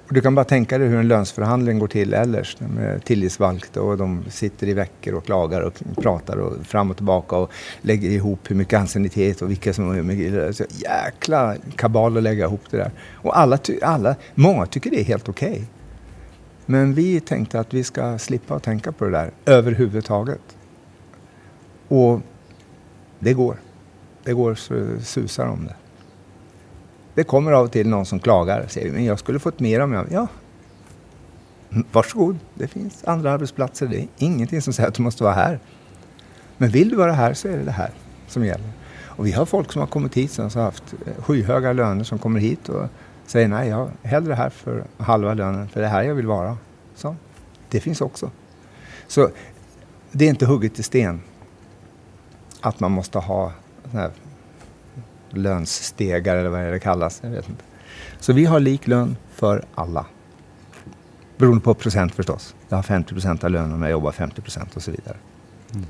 Och du kan bara tänka dig hur en lönsförhandling går till ellers med tillitsvalkt och de sitter i veckor och klagar och pratar och fram och tillbaka och lägger ihop hur mycket anciennitet och vilka som... Mycket, jäkla kabal att lägga ihop det där. Och alla, alla, många tycker det är helt okej. Okay. Men vi tänkte att vi ska slippa att tänka på det där överhuvudtaget. Och det går. Det går så susar om det. Det kommer av och till någon som klagar och säger men jag skulle fått mer om jag... Ja, varsågod. Det finns andra arbetsplatser. Det är ingenting som säger att du måste vara här. Men vill du vara här så är det det här som gäller. Och vi har folk som har kommit hit som har haft eh, skyhöga löner som kommer hit och säger nej, jag är hellre här för halva lönen, för det är här jag vill vara. Så, det finns också. Så det är inte hugget i sten att man måste ha lönsstegar eller vad det kallas. Jag vet inte. Så vi har lik lön för alla. Beroende på procent förstås. Jag har 50 procent av lönen om jag jobbar 50 procent och så vidare. Mm.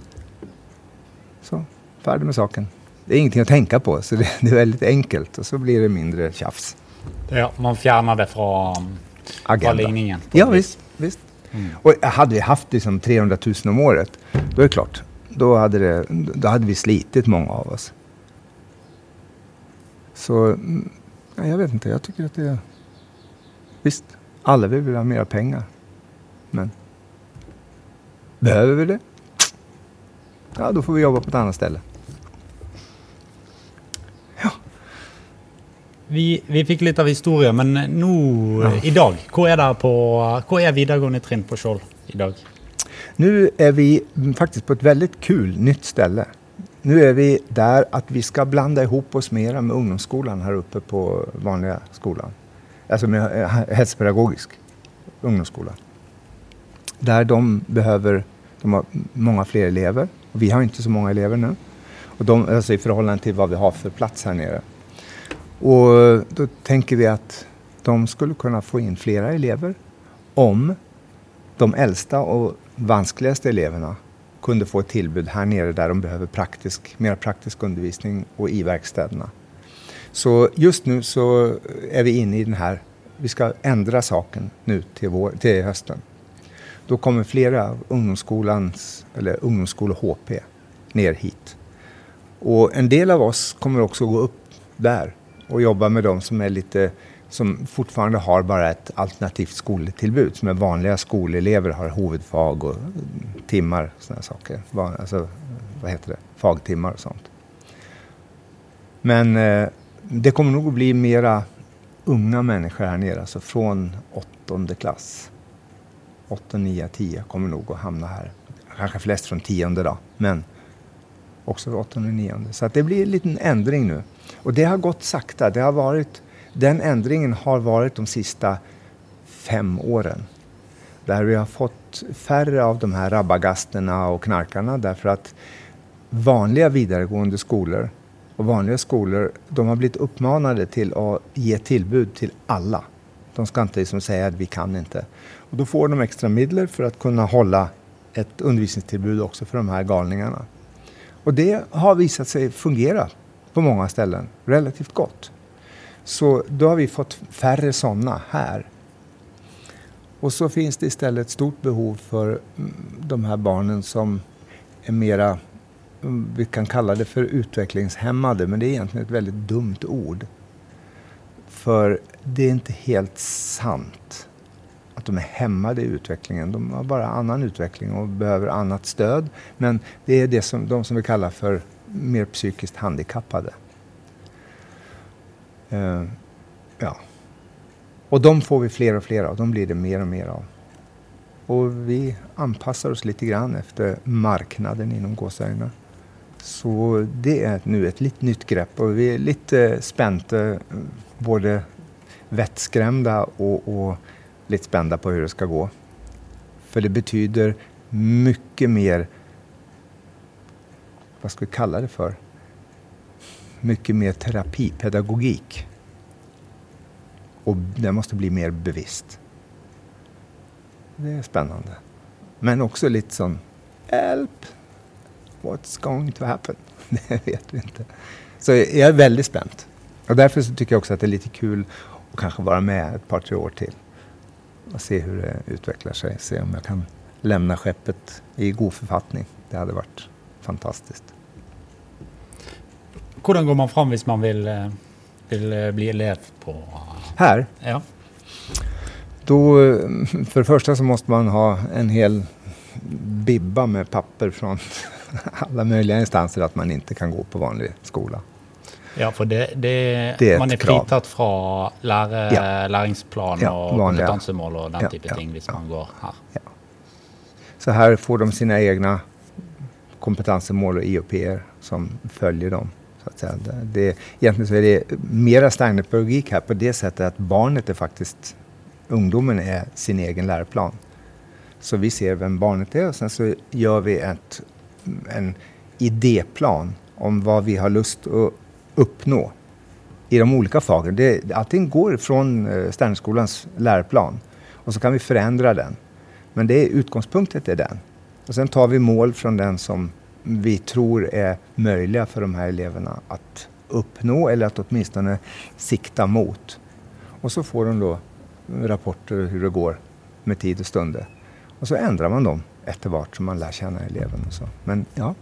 Så, färdig med saken. Det är ingenting att tänka på, så det, det, är väldigt enkelt och så blir det mindre tjafs. Ja, man fjärnar det från, från. Ja, visst. visst. Mm. Och hade vi haft liksom 300 000 om året, då är det klart. Då hade, det, då hade vi slitit många av oss. Så, jag vet inte. Jag tycker att det är... Visst, alla vill ha mer pengar. Men behöver vi det? Ja, då får vi jobba på ett annat ställe. Ja. Vi, vi fikk litt av historie, men nå ja. i dag, hvor er, på, hvor er videregående trinn på Skjold i dag? Nu är vi faktiskt på ett väldigt kul nytt ställe. Nu är vi där att vi ska blanda ihop oss mera med ungdomsskolan här uppe på vanliga skolan. Alltså med eh, hälsopedagogisk ungdomsskola. Där de behöver, de har många fler elever. Och vi har inte så många elever nu. Och de, alltså i förhållande till vad vi har för plats här nere. Och då tänker vi att de skulle kunna få in flera elever om de äldsta och vanskligaste eleverna kunde få ett tillbud här nere där de behöver praktisk, mer praktisk undervisning och i verkstäderna. Så just nu så är vi inne i den här, vi ska ändra saken nu till, vår, till hösten. Då kommer flera av ungdomsskolans, eller ungdomsskole HP, ner hit. Och en del av oss kommer också gå upp där och jobba med de som är lite som fortfarande har bara ett alternativt skoltillbud som är vanliga skolelever har huvudfag och eh, timmar sådana saker. Alltså, vad heter det? Fagtimmar och sånt. Men eh, det kommer nog att bli mera unga människor här nere, alltså från åttonde klass. Åtta, nio, tio kommer nog att hamna här. Kanske flest från tionde då, men också från åttonde och nionde. Så att det blir en liten ändring nu. Och det har gått sakta. Det har varit den ändringen har varit de sista fem åren. Där vi har fått färre av de här rabagasterna och knarkarna därför att vanliga vidaregående skolor och vanliga skolor, de har blivit uppmanade till att ge tillbud till alla. De ska inte liksom säga att vi kan inte. Och då får de extra medel för att kunna hålla ett undervisningstillbud också för de här galningarna. Och det har visat sig fungera på många ställen relativt gott. Så då har vi fått färre sådana här. Och så finns det istället ett stort behov för mm, de här barnen som är mera, mm, vi kan kalla det för utvecklingshämmade, men det är egentligen ett väldigt dumt ord. För det är inte helt sant att de är hämmade i utvecklingen. De har bara annan utveckling och behöver annat stöd. Men det är det som, de som vi kallar för mer psykiskt handikappade. Eh, ja. Och de får vi fler och fler av. De blir det mer och mer av. Och vi anpassar oss lite grann efter marknaden inom gåsögna. Så det är nu ett lite nytt grepp och vi är lite spända, både vettskrämda och, och lite spända på hur det ska gå. För det betyder mycket mer, vad ska vi kalla det för? Mycket mer terapipedagogik. Och det måste bli mer bevisst. Det är spännande. Men också lite sån, help, What's going to happen? Det vet vi inte. Så jag är väldigt spänt. Och därför så tycker jag också att det är lite kul att kanske vara med ett par, tre år till. Och se hur det utvecklar sig. Se om jag kan lämna skeppet i god författning. Det hade varit fantastiskt. Hur går man fram om man vill, eh, vill eh, bli elev på... Här? Ja. Då, eh, för det första så måste man ha en hel bibba med papper från alla möjliga instanser att man inte kan gå på vanlig skola. Ja, för det, det, det är man är fritatt från läre, ja. läringsplan ja, och vanliga. kompetensemål och den ja, typen av ting om man går här. Så här får de sina egna kompetensemål och IOP som följer dem. Så att säga. Det, det, egentligen så är det mera Steiner-pedagogik här på det sättet att barnet är faktiskt, ungdomen är sin egen läroplan. Så vi ser vem barnet är och sen så gör vi ett, en idéplan om vad vi har lust att uppnå i de olika fagen. Det, allting går från eh, Sternskolans läroplan och så kan vi förändra den. Men det är, utgångspunkten är den. Och sen tar vi mål från den som vi tror är möjliga för de här eleverna att uppnå eller att åtminstone sikta mot. Och så får de då rapporter hur det går med tid och stunder. Och så ändrar man dem efter vart som man lär känna eleven. Och så. Men ja.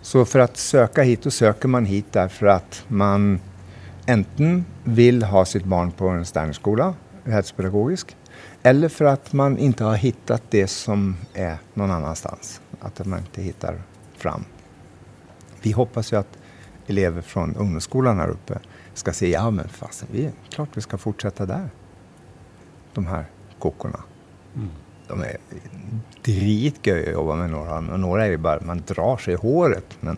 Så för att söka hit, då söker man hit därför att man enten vill ha sitt barn på en Sternerskola, hälsopedagogisk, eller för att man inte har hittat det som är någon annanstans. Att man inte hittar fram. Vi hoppas ju att elever från ungdomsskolan här uppe ska se, ja men fasen, vi, klart vi ska fortsätta där. De här kokorna. Mm. De är dritgöja att jobba med några. Och några är ju bara, man drar sig i håret. Men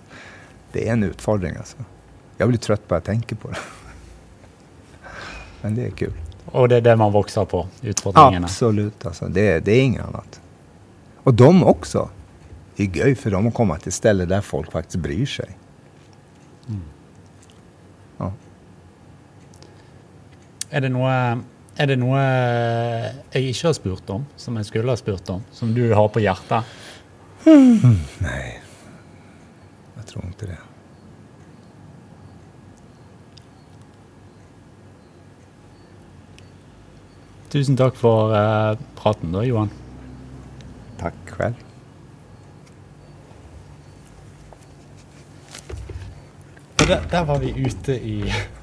det är en utfordring alltså. Jag blir trött bara jag tänker på det. Men det är kul. Och det är det man voxar på, utfordringarna? Absolut, alltså. det, det är inget annat. Och de också. Det är göj för dem att komma till ett ställe där folk faktiskt bryr sig. Mm. Ja. Är det några er det noe jeg ikke har spurt om, som jeg skulle ha spurt om, som du har på hjertet? Mm. Nej, jag tror inte det. Tusen takk for uh, praten, da, Johan. Takk sjøl. Där, där var vi ute i